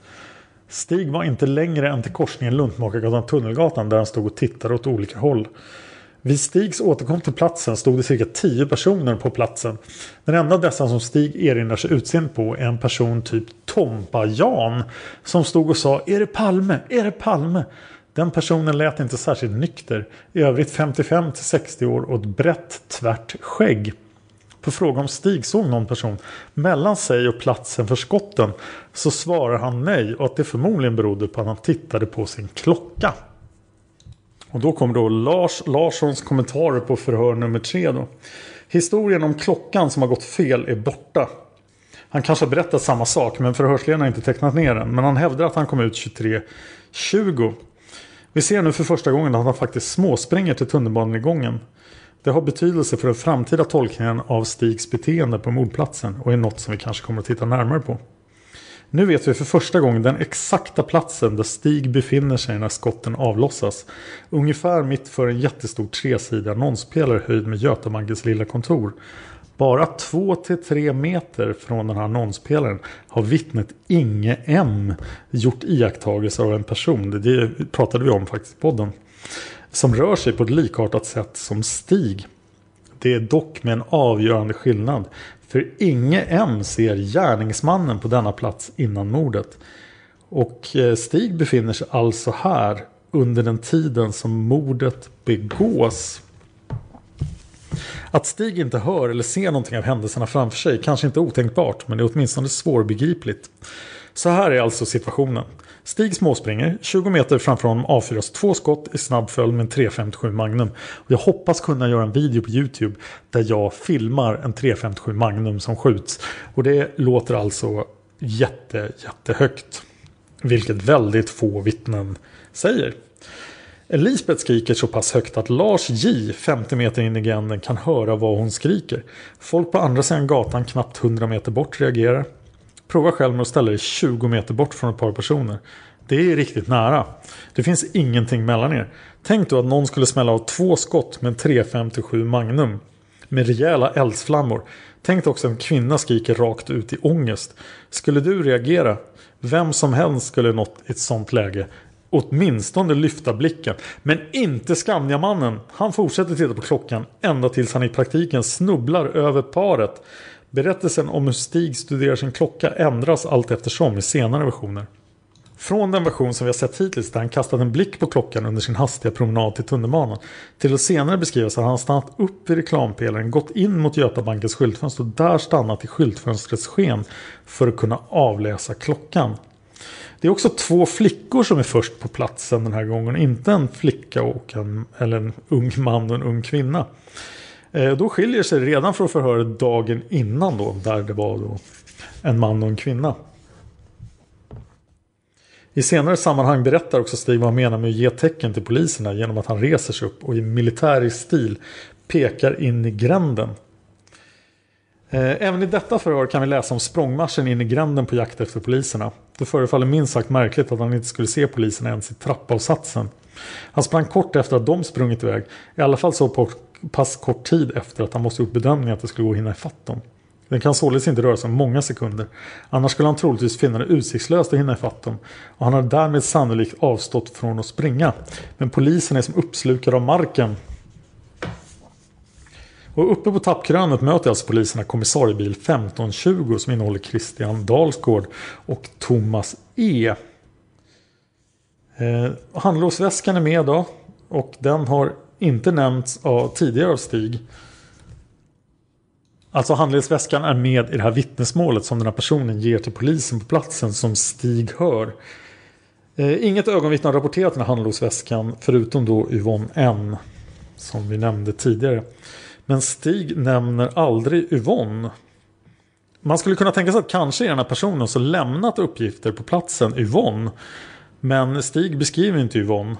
Stig var inte längre än till korsningen Luntmakargatan Tunnelgatan där han stod och tittade åt olika håll. Vid Stigs återkomst till platsen stod det cirka tio personer på platsen. Den enda av dessa som Stig erinrar sig utseende på är en person typ Tompa-Jan som stod och sa Är det Palme? Är det Palme? Den personen lät inte särskilt nykter. I övrigt 55 till 60 år och ett brett tvärt skägg. På fråga om Stig såg någon person mellan sig och platsen för skotten så svarar han nej och att det förmodligen berodde på att han tittade på sin klocka. Och då kommer då Lars Larssons kommentarer på förhör nummer tre. Då. Historien om klockan som har gått fel är borta. Han kanske har berättat samma sak men förhörsledaren har inte tecknat ner den. Men han hävdar att han kom ut 23.20. Vi ser nu för första gången att han faktiskt småspränger till tunnelbanegången. Det har betydelse för den framtida tolkningen av Stigs beteende på mordplatsen och är något som vi kanske kommer att titta närmare på. Nu vet vi för första gången den exakta platsen där Stig befinner sig när skotten avlossas. Ungefär mitt för en jättestor tresidig annonspelare höjd med Götamagges lilla kontor. Bara 2-3 meter från den här annonspelaren har vittnet Inge M gjort iakttagelser av en person. Det pratade vi om faktiskt i podden. som rör sig på ett likartat sätt som Stig. Det är dock med en avgörande skillnad. För Inge än ser gärningsmannen på denna plats innan mordet. Och eh, Stig befinner sig alltså här under den tiden som mordet begås. Att Stig inte hör eller ser någonting av händelserna framför sig kanske inte är otänkbart men det är åtminstone svårbegripligt. Så här är alltså situationen. Stig småspringer, 20 meter framför honom avfyras två skott i snabb följd med en 357 Magnum. Jag hoppas kunna göra en video på YouTube där jag filmar en 357 Magnum som skjuts. Och det låter alltså jätte, jättehögt. Vilket väldigt få vittnen säger. Elisabeth skriker så pass högt att Lars J 50 meter in i gränden kan höra vad hon skriker. Folk på andra sidan gatan knappt 100 meter bort reagerar. Prova själv med att ställa dig 20 meter bort från ett par personer. Det är riktigt nära. Det finns ingenting mellan er. Tänk då att någon skulle smälla av två skott med en 357 Magnum. Med rejäla eldsflammor. Tänk också att en kvinna skriker rakt ut i ångest. Skulle du reagera? Vem som helst skulle nått ett sånt läge åtminstone lyfta blicken. Men inte Skandiamannen. Han fortsätter titta på klockan ända tills han i praktiken snubblar över paret. Berättelsen om hur Stig studerar sin klocka ändras allt eftersom i senare versioner. Från den version som vi har sett hittills där han kastat en blick på klockan under sin hastiga promenad till tunnelbanan till att senare beskrivas att han stannat upp vid reklampelaren, gått in mot Götabankens skyltfönster och där stannat i skyltfönstrets sken för att kunna avläsa klockan. Det är också två flickor som är först på platsen den här gången. Inte en flicka och en, eller en ung man och en ung kvinna. Eh, då skiljer sig redan från förhöret dagen innan då. Där det var då en man och en kvinna. I senare sammanhang berättar också Stig vad han menar med att ge tecken till poliserna genom att han reser sig upp och i militärisk stil pekar in i gränden. Eh, även i detta förhör kan vi läsa om språngmarschen in i gränden på jakt efter poliserna. Det förefaller minst sagt märkligt att han inte skulle se poliserna ens i trappavsatsen. Han sprang kort efter att de sprungit iväg. I alla fall så pass kort tid efter att han måste gjort bedömningen att det skulle gå att hinna ifatt dem. Den kan således inte röra sig om många sekunder. Annars skulle han troligtvis finna det utsiktslöst att hinna ifatt dem. Och han har därmed sannolikt avstått från att springa. Men polisen är som uppslukad av marken. Och uppe på tappkrönet möter alltså poliserna kommissariebil 1520 som innehåller Christian Dalsgård och Thomas E. Eh, handlåsväskan är med då. Och den har inte nämnts av, tidigare av Stig. Alltså handledsväskan är med i det här vittnesmålet som den här personen ger till polisen på platsen som Stig hör. Eh, inget ögonvittne har rapporterat den här handledsväskan förutom då Yvonne N. Som vi nämnde tidigare. Men Stig nämner aldrig Yvonne. Man skulle kunna tänka sig att kanske är den här personen som lämnat uppgifter på platsen Yvonne. Men Stig beskriver inte Yvonne.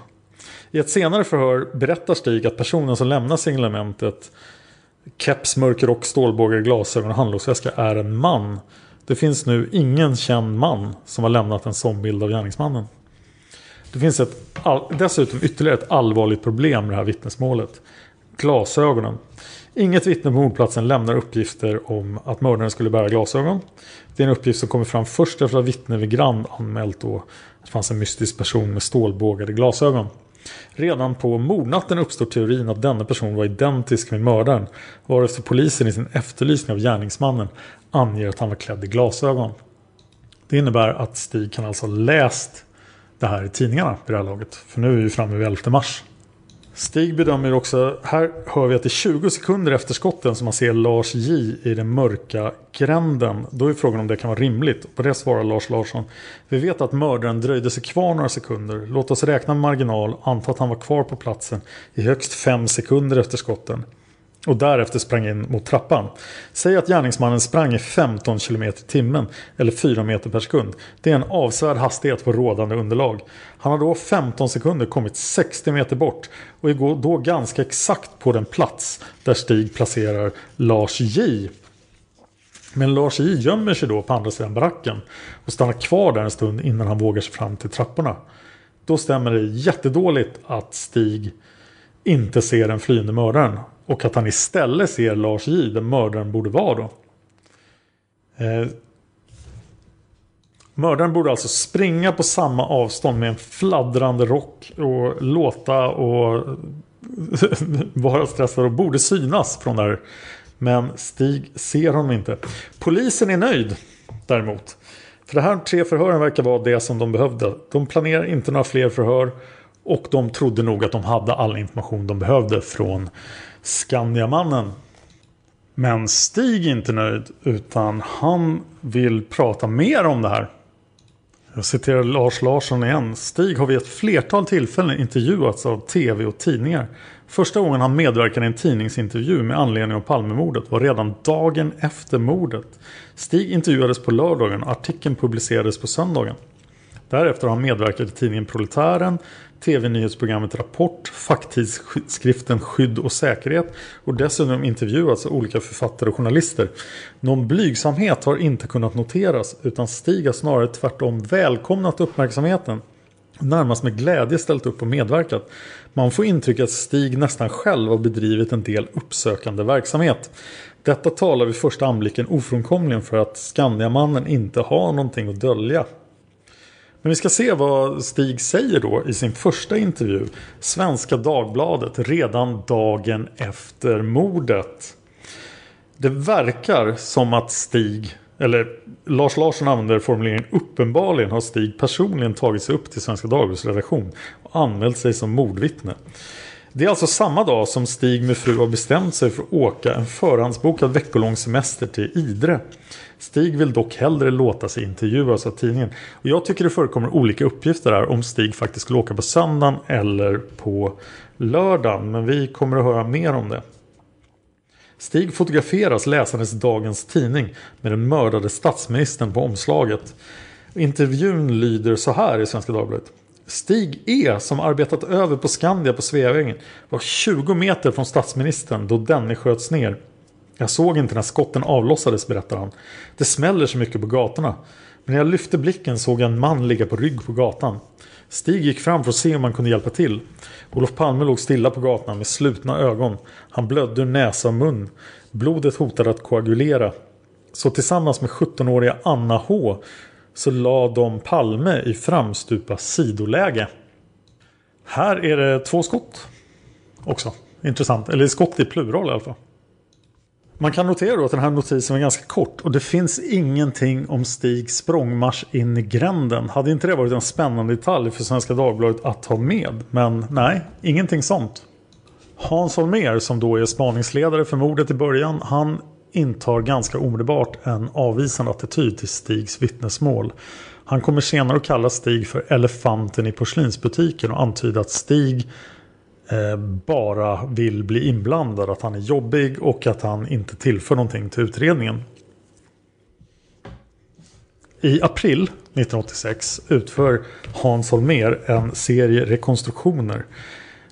I ett senare förhör berättar Stig att personen som lämnar signalementet keps, mörker och stålbågar, glasögon och handlåsväska är en man. Det finns nu ingen känd man som har lämnat en sån bild av gärningsmannen. Det finns ett, dessutom ytterligare ett allvarligt problem med det här vittnesmålet. Glasögonen. Inget vittne på mordplatsen lämnar uppgifter om att mördaren skulle bära glasögon. Det är en uppgift som kommer fram först efter att vittne vid Grand anmält då att det fanns en mystisk person med stålbågade glasögon. Redan på mordnatten uppstår teorin att denna person var identisk med mördaren. Varefter polisen i sin efterlysning av gärningsmannen anger att han var klädd i glasögon. Det innebär att Stig kan alltså ha läst det här i tidningarna vid det här laget. För nu är vi framme vid 11 mars. Stig bedömer också, här hör vi att det är 20 sekunder efter skotten som man ser Lars J i den mörka gränden. Då är frågan om det kan vara rimligt. På det svarar Lars Larsson. Vi vet att mördaren dröjde sig kvar några sekunder. Låt oss räkna med marginal och anta att han var kvar på platsen i högst 5 sekunder efter skotten och därefter sprang in mot trappan. Säg att gärningsmannen sprang i 15 km i timmen eller 4 meter per sekund. Det är en avsevärd hastighet på rådande underlag. Han har då 15 sekunder kommit 60 meter bort och är då ganska exakt på den plats där Stig placerar Lars J. Men Lars J gömmer sig då på andra sidan baracken och stannar kvar där en stund innan han vågar sig fram till trapporna. Då stämmer det jättedåligt att Stig inte ser den flyende mördaren och att han istället ser Lars J, den mördaren borde vara då. Eh, Mördaren borde alltså springa på samma avstånd med en fladdrande rock och låta och vara stressad och borde synas från där. Men Stig ser honom inte. Polisen är nöjd däremot. För de här tre förhören verkar vara det som de behövde. De planerar inte några fler förhör. Och de trodde nog att de hade all information de behövde från Skandiamannen. Men Stig är inte nöjd utan han vill prata mer om det här. Jag citerar Lars Larsson igen. Stig har vid ett flertal tillfällen intervjuats av tv och tidningar. Första gången han medverkade i en tidningsintervju med anledning av Palmemordet var redan dagen efter mordet. Stig intervjuades på lördagen och artikeln publicerades på söndagen. Därefter har han medverkat i tidningen Proletären, tv-nyhetsprogrammet Rapport, facktidskriften Skydd och säkerhet och dessutom intervjuats av olika författare och journalister. Någon blygsamhet har inte kunnat noteras utan Stig har snarare tvärtom välkomnat uppmärksamheten närmast med glädje ställt upp och medverkat. Man får intrycket att Stig nästan själv har bedrivit en del uppsökande verksamhet. Detta talar vid första anblicken ofrånkomligen för att Skandiamannen inte har någonting att dölja. Men vi ska se vad Stig säger då i sin första intervju. Svenska Dagbladet redan dagen efter mordet. Det verkar som att Stig, eller Lars Larsson använder formuleringen uppenbarligen har Stig personligen tagit sig upp till Svenska Dagbladets redaktion och anmält sig som mordvittne. Det är alltså samma dag som Stig med fru har bestämt sig för att åka en förhandsbokad veckolång semester till Idre. Stig vill dock hellre låta sig intervjuas av tidningen. Och jag tycker det förekommer olika uppgifter här om Stig faktiskt skulle åka på söndagen eller på lördagen. Men vi kommer att höra mer om det. Stig fotograferas läsandes dagens tidning med den mördade statsministern på omslaget. Intervjun lyder så här i Svenska Dagbladet. Stig E som arbetat över på Skandia på Sveavägen var 20 meter från statsministern då denne sköts ner. Jag såg inte när skotten avlossades berättar han. Det smäller så mycket på gatorna. Men när jag lyfte blicken såg jag en man ligga på rygg på gatan. Stig gick fram för att se om han kunde hjälpa till. Olof Palme låg stilla på gatan med slutna ögon. Han blödde ur näsa och mun. Blodet hotade att koagulera. Så tillsammans med 17-åriga Anna H så la de Palme i framstupa sidoläge. Här är det två skott också. Intressant. Eller skott i plural i alla fall. Man kan notera då att den här notisen är ganska kort och det finns ingenting om Stigs språngmarsch in i gränden. Hade inte det varit en spännande detalj för Svenska Dagbladet att ta med? Men nej, ingenting sånt. Hans Holmér som då är spaningsledare för mordet i början, han intar ganska omedelbart en avvisande attityd till Stigs vittnesmål. Han kommer senare att kalla Stig för elefanten i porslinsbutiken och antyda att Stig eh, bara vill bli inblandad, att han är jobbig och att han inte tillför någonting till utredningen. I april 1986 utför Hans Holmér en serie rekonstruktioner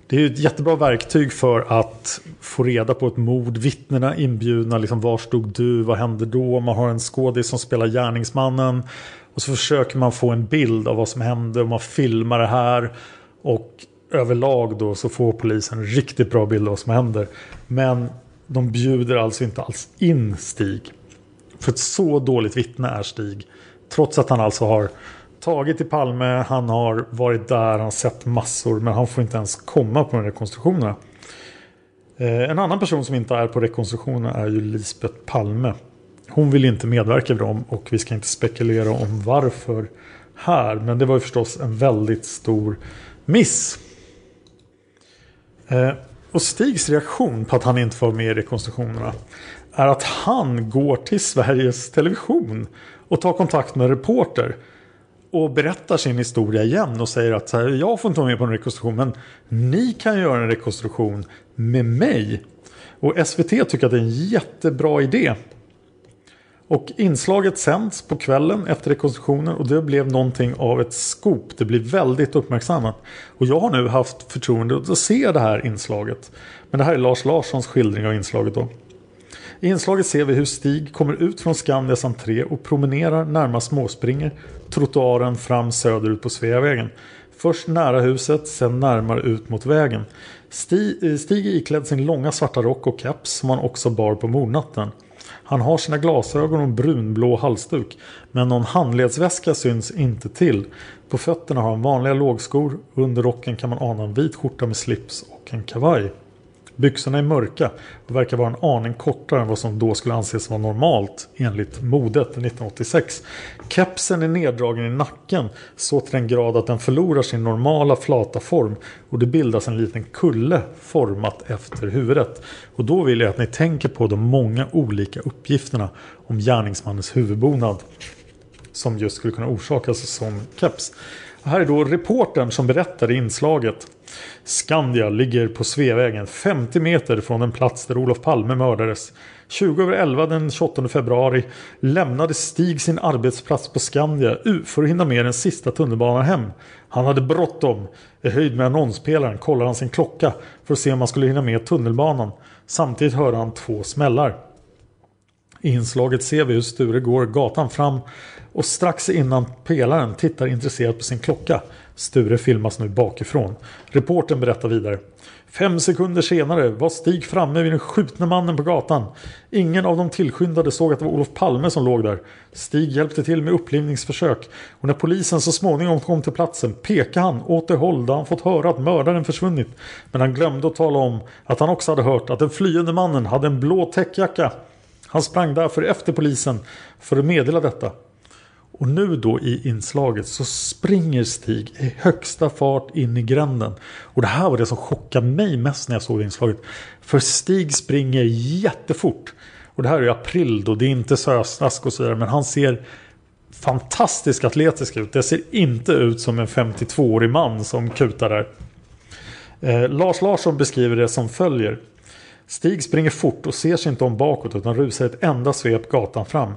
det är ett jättebra verktyg för att få reda på ett mord. Vittnena inbjudna, liksom, var stod du, vad hände då? Man har en skådis som spelar gärningsmannen. Och så försöker man få en bild av vad som hände och man filmar det här. Och överlag då så får polisen en riktigt bra bild av vad som händer. Men de bjuder alltså inte alls in Stig. För ett så dåligt vittne är Stig. Trots att han alltså har tagit i Palme, han har varit där, han har sett massor men han får inte ens komma på de rekonstruktionerna. Eh, en annan person som inte är på rekonstruktionerna är ju Lisbeth Palme. Hon vill inte medverka i dem och vi ska inte spekulera om varför här. Men det var ju förstås en väldigt stor miss. Eh, och Stigs reaktion på att han inte får med i rekonstruktionerna är att han går till Sveriges Television och tar kontakt med reporter och berättar sin historia igen och säger att så här, jag får inte vara med på en rekonstruktion men ni kan göra en rekonstruktion med mig. Och SVT tycker att det är en jättebra idé. Och inslaget sänds på kvällen efter rekonstruktionen och det blev någonting av ett skop. Det blir väldigt uppmärksammat. Och jag har nu haft förtroende att se det här inslaget. Men det här är Lars Larssons skildring av inslaget då. I inslaget ser vi hur Stig kommer ut från Skandias entré och promenerar närmast småspringer trottoaren fram söderut på Sveavägen. Först nära huset, sen närmare ut mot vägen. Stig, eh, Stig är iklädd sin långa svarta rock och keps som han också bar på mordnatten. Han har sina glasögon och en brunblå halsduk. Men någon handledsväska syns inte till. På fötterna har han vanliga lågskor. Under rocken kan man ana en vit skjorta med slips och en kavaj. Byxorna är mörka och verkar vara en aning kortare än vad som då skulle anses vara normalt enligt modet 1986. Kepsen är neddragen i nacken så till den grad att den förlorar sin normala flata form och det bildas en liten kulle format efter huvudet. Och då vill jag att ni tänker på de många olika uppgifterna om gärningsmannens huvudbonad som just skulle kunna orsakas som keps. Här är då reportern som berättar i inslaget. Skandia ligger på Sveavägen 50 meter från den plats där Olof Palme mördades. 20 över 11 den 28 februari lämnade Stig sin arbetsplats på Skandia för att hinna med den sista tunnelbanan hem. Han hade bråttom. I höjd med annonspelaren kollade han sin klocka för att se om han skulle hinna med tunnelbanan. Samtidigt hörde han två smällar. I inslaget ser vi hur Sture går gatan fram och strax innan pelaren tittar intresserat på sin klocka. Sture filmas nu bakifrån. Reporten berättar vidare. Fem sekunder senare var Stig framme vid den skjutne mannen på gatan. Ingen av de tillskyndade såg att det var Olof Palme som låg där. Stig hjälpte till med upplivningsförsök och när polisen så småningom kom till platsen pekade han åt det håll där han fått höra att mördaren försvunnit. Men han glömde att tala om att han också hade hört att den flyende mannen hade en blå täckjacka. Han sprang därför efter polisen för att meddela detta. Och nu då i inslaget så springer Stig i högsta fart in i gränden. Och det här var det som chockade mig mest när jag såg inslaget. För Stig springer jättefort. Och det här är i april då, det är inte snask och så vidare. Men han ser fantastiskt atletisk ut. Det ser inte ut som en 52-årig man som kutar där. Eh, Lars Larsson beskriver det som följer. Stig springer fort och ser sig inte om bakåt utan rusar ett enda svep gatan fram.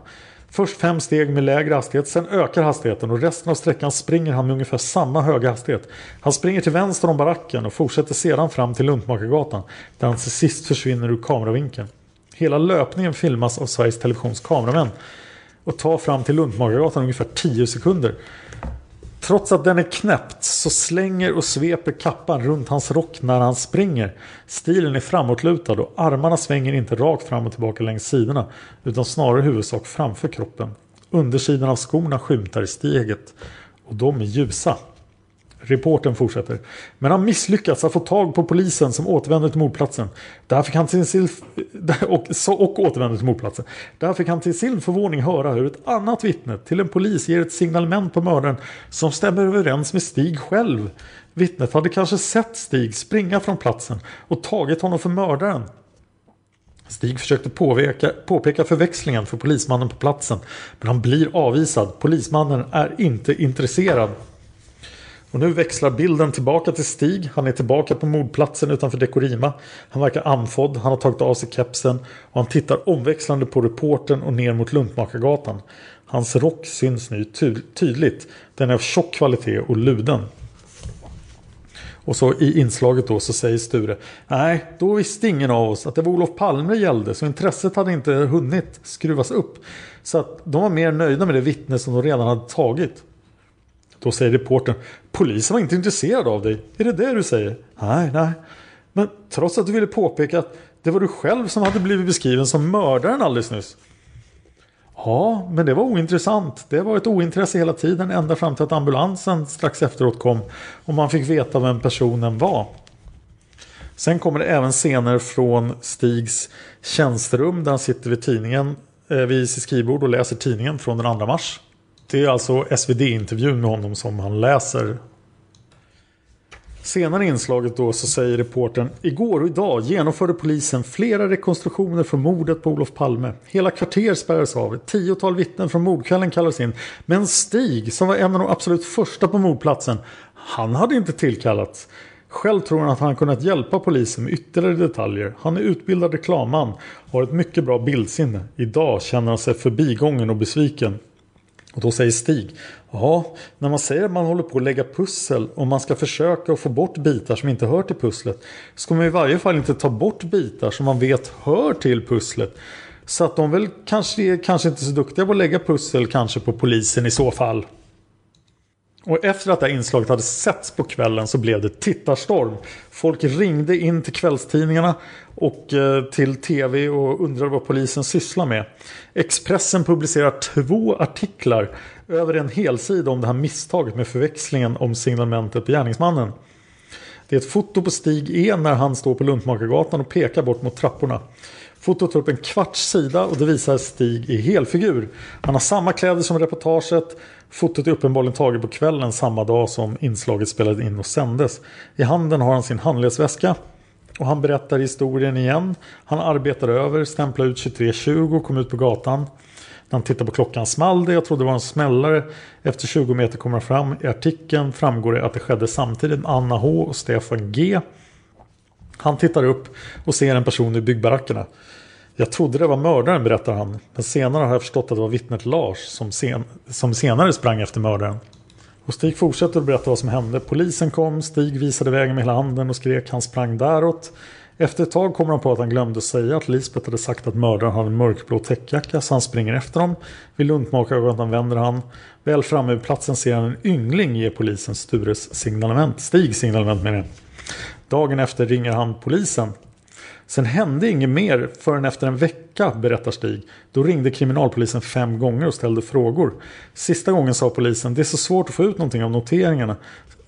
Först fem steg med lägre hastighet, sen ökar hastigheten och resten av sträckan springer han med ungefär samma höga hastighet. Han springer till vänster om baracken och fortsätter sedan fram till Luntmakargatan där han till sist försvinner ur kameravinkeln. Hela löpningen filmas av Sveriges Televisions kameramän och tar fram till Luntmakargatan ungefär 10 sekunder. Trots att den är knäppt så slänger och sveper kappan runt hans rock när han springer. Stilen är framåtlutad och armarna svänger inte rakt fram och tillbaka längs sidorna utan snarare huvudsak framför kroppen. Undersidan av skorna skymtar i steget och de är ljusa. Reporten fortsätter. Men han misslyckats att få tag på polisen som återvänder till mordplatsen. Där fick han till sin och, och återvänder till mordplatsen. Där fick han till sin förvåning höra hur ett annat vittne till en polis ger ett signalement på mördaren som stämmer överens med Stig själv. Vittnet hade kanske sett Stig springa från platsen och tagit honom för mördaren. Stig försökte påpeka, påpeka förväxlingen för polismannen på platsen men han blir avvisad. Polismannen är inte intresserad. Och nu växlar bilden tillbaka till Stig. Han är tillbaka på mordplatsen utanför Dekorima. Han verkar andfådd. Han har tagit av sig kepsen. Och han tittar omväxlande på reporten och ner mot Luntmakargatan. Hans rock syns nu ty tydligt. Den är av tjock kvalitet och luden. Och så i inslaget då så säger Sture Nej, då visste ingen av oss att det var Olof Palme det gällde så intresset hade inte hunnit skruvas upp. Så att de var mer nöjda med det vittne som de redan hade tagit. Då säger reportern Polisen var inte intresserad av dig. Är det det du säger? Nej, nej. Men trots att du ville påpeka att det var du själv som hade blivit beskriven som mördaren alldeles nyss. Ja, men det var ointressant. Det var ett ointresse hela tiden ända fram till att ambulansen strax efteråt kom och man fick veta vem personen var. Sen kommer det även scener från Stigs tjänsterum där han sitter vid tidningen eh, vid sitt skrivbord och läser tidningen från den 2 mars. Det är alltså SvD-intervjun med honom som han läser. Senare i inslaget då så säger reporten Igår och idag genomförde polisen flera rekonstruktioner för mordet på Olof Palme. Hela kvarter spärrades av. Ett tiotal vittnen från mordkvällen kallades in. Men Stig, som var en av de absolut första på mordplatsen, han hade inte tillkallats. Själv tror han att han kunnat hjälpa polisen med ytterligare detaljer. Han är utbildad reklamman och har ett mycket bra bildsinne. Idag känner han sig förbigången och besviken. Och då säger Stig, ja, när man säger att man håller på att lägga pussel och man ska försöka att få bort bitar som inte hör till pusslet. Ska man i varje fall inte ta bort bitar som man vet hör till pusslet. Så att de väl kanske är kanske inte så duktiga på att lägga pussel kanske på polisen i så fall. Och efter att det här inslaget hade setts på kvällen så blev det tittarstorm. Folk ringde in till kvällstidningarna och eh, till tv och undrade vad polisen sysslar med. Expressen publicerar två artiklar över en helsida om det här misstaget med förväxlingen om signalementet på gärningsmannen. Det är ett foto på Stig E när han står på Luntmakargatan och pekar bort mot trapporna. Fotot tar upp en kvarts sida och det visar Stig i helfigur. Han har samma kläder som reportaget. Fotot är uppenbarligen taget på kvällen samma dag som inslaget spelades in och sändes. I handen har han sin handledsväska. Och han berättar historien igen. Han arbetar över, stämplar ut 23.20 och kom ut på gatan. När han tittar på klockan small det. Jag trodde det var en smällare. Efter 20 meter kommer han fram. I artikeln framgår det att det skedde samtidigt med Anna H och Stefan G. Han tittar upp och ser en person i byggbarackerna. Jag trodde det var mördaren berättar han. Men senare har jag förstått att det var vittnet Lars som, sen, som senare sprang efter mördaren. Och Stig fortsätter att berätta vad som hände. Polisen kom, Stig visade vägen med hela handen och skrek han sprang däråt. Efter ett tag kommer han på att han glömde säga att Lisbeth hade sagt att mördaren hade en mörkblå täckjacka så han springer efter dem. Vid Luntmakargatan vänder han. Väl framme vid platsen ser han en yngling ge polisen Stures signalement. Stig signalement menar jag. Dagen efter ringer han polisen. Sen hände inget mer förrän efter en vecka, berättar Stig. Då ringde kriminalpolisen fem gånger och ställde frågor. Sista gången sa polisen, det är så svårt att få ut någonting av noteringarna.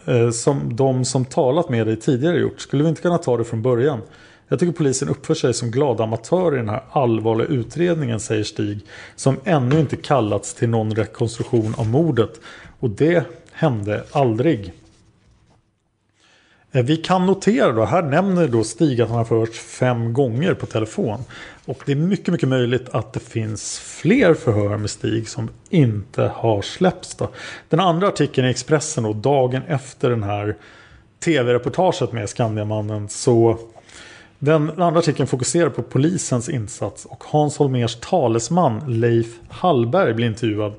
Eh, som de som talat med dig tidigare gjort. Skulle vi inte kunna ta det från början? Jag tycker polisen uppför sig som glada amatörer i den här allvarliga utredningen, säger Stig. Som ännu inte kallats till någon rekonstruktion av mordet. Och det hände aldrig. Eh, vi kan notera då, här nämner då Stig att han har förhörts fem gånger på telefon. Och det är mycket, mycket möjligt att det finns fler förhör med Stig som inte har släppts. Då. Den andra artikeln i Expressen då, dagen efter den här tv-reportaget med Skandiamannen så den andra artikeln fokuserar på polisens insats och Hans Holmers talesman Leif Hallberg blir intervjuad.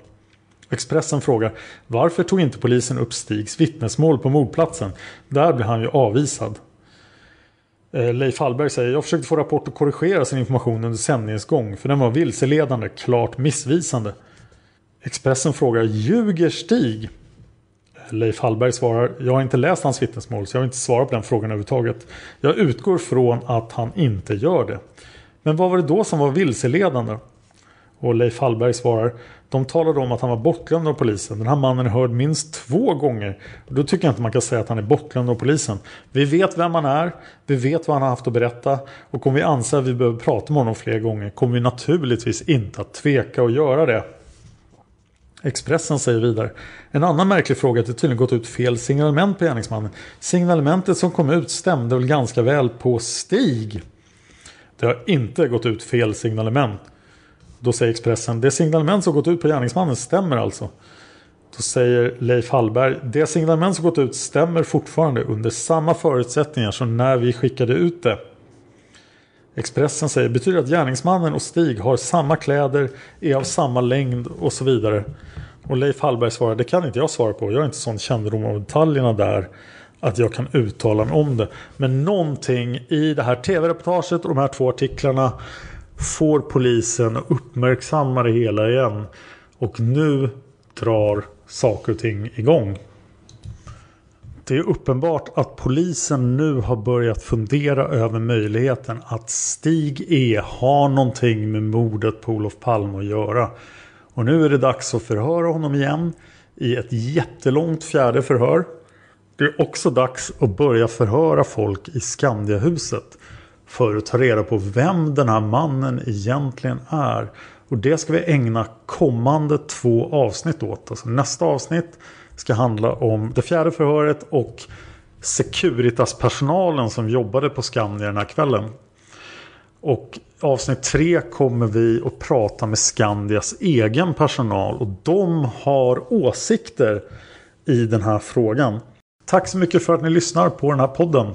Expressen frågar varför tog inte polisen upp Stigs vittnesmål på mordplatsen? Där blir han ju avvisad. Eh, Leif Hallberg säger jag försökte få Rapport att korrigera sin information under sändningens gång för den var vilseledande, klart missvisande. Expressen frågar ljuger Stig? Eh, Leif Hallberg svarar jag har inte läst hans vittnesmål så jag vill inte svara på den frågan överhuvudtaget. Jag utgår från att han inte gör det. Men vad var det då som var vilseledande? Och Leif Hallberg svarar de talade om att han var bortglömd av polisen. Den här mannen är hörd minst två gånger. Och då tycker jag inte man kan säga att han är bortglömd av polisen. Vi vet vem han är. Vi vet vad han har haft att berätta. Och om vi anser att vi behöver prata med honom fler gånger kommer vi naturligtvis inte att tveka att göra det. Expressen säger vidare. En annan märklig fråga är att det tydligen gått ut fel signalement på gärningsmannen. Signalementet som kom ut stämde väl ganska väl på Stig. Det har inte gått ut fel signalement. Då säger Expressen, det signalement som gått ut på gärningsmannen stämmer alltså. Då säger Leif Hallberg, det signalement som gått ut stämmer fortfarande under samma förutsättningar som när vi skickade ut det. Expressen säger, betyder att gärningsmannen och Stig har samma kläder, är av samma längd och så vidare. Och Leif Hallberg svarar, det kan inte jag svara på. Jag har inte sån kännedom om detaljerna där att jag kan uttala mig om det. Men någonting i det här tv-reportaget och de här två artiklarna får polisen att uppmärksamma det hela igen. Och nu drar saker och ting igång. Det är uppenbart att polisen nu har börjat fundera över möjligheten att Stig E har någonting med mordet på Olof Palme att göra. Och nu är det dags att förhöra honom igen i ett jättelångt fjärde förhör. Det är också dags att börja förhöra folk i Skandiahuset för att ta reda på vem den här mannen egentligen är. Och det ska vi ägna kommande två avsnitt åt. Alltså nästa avsnitt ska handla om det fjärde förhöret och Securitas-personalen som jobbade på Skandia den här kvällen. Och avsnitt tre kommer vi att prata med Skandias egen personal och de har åsikter i den här frågan. Tack så mycket för att ni lyssnar på den här podden.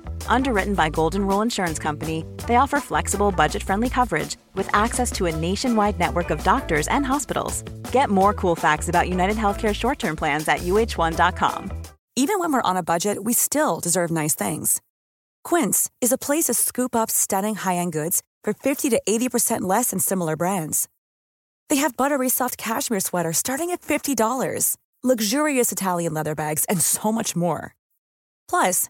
Underwritten by Golden Rule Insurance Company, they offer flexible, budget friendly coverage with access to a nationwide network of doctors and hospitals. Get more cool facts about United Healthcare short term plans at uh1.com. Even when we're on a budget, we still deserve nice things. Quince is a place to scoop up stunning high end goods for 50 to 80% less than similar brands. They have buttery soft cashmere sweaters starting at $50, luxurious Italian leather bags, and so much more. Plus,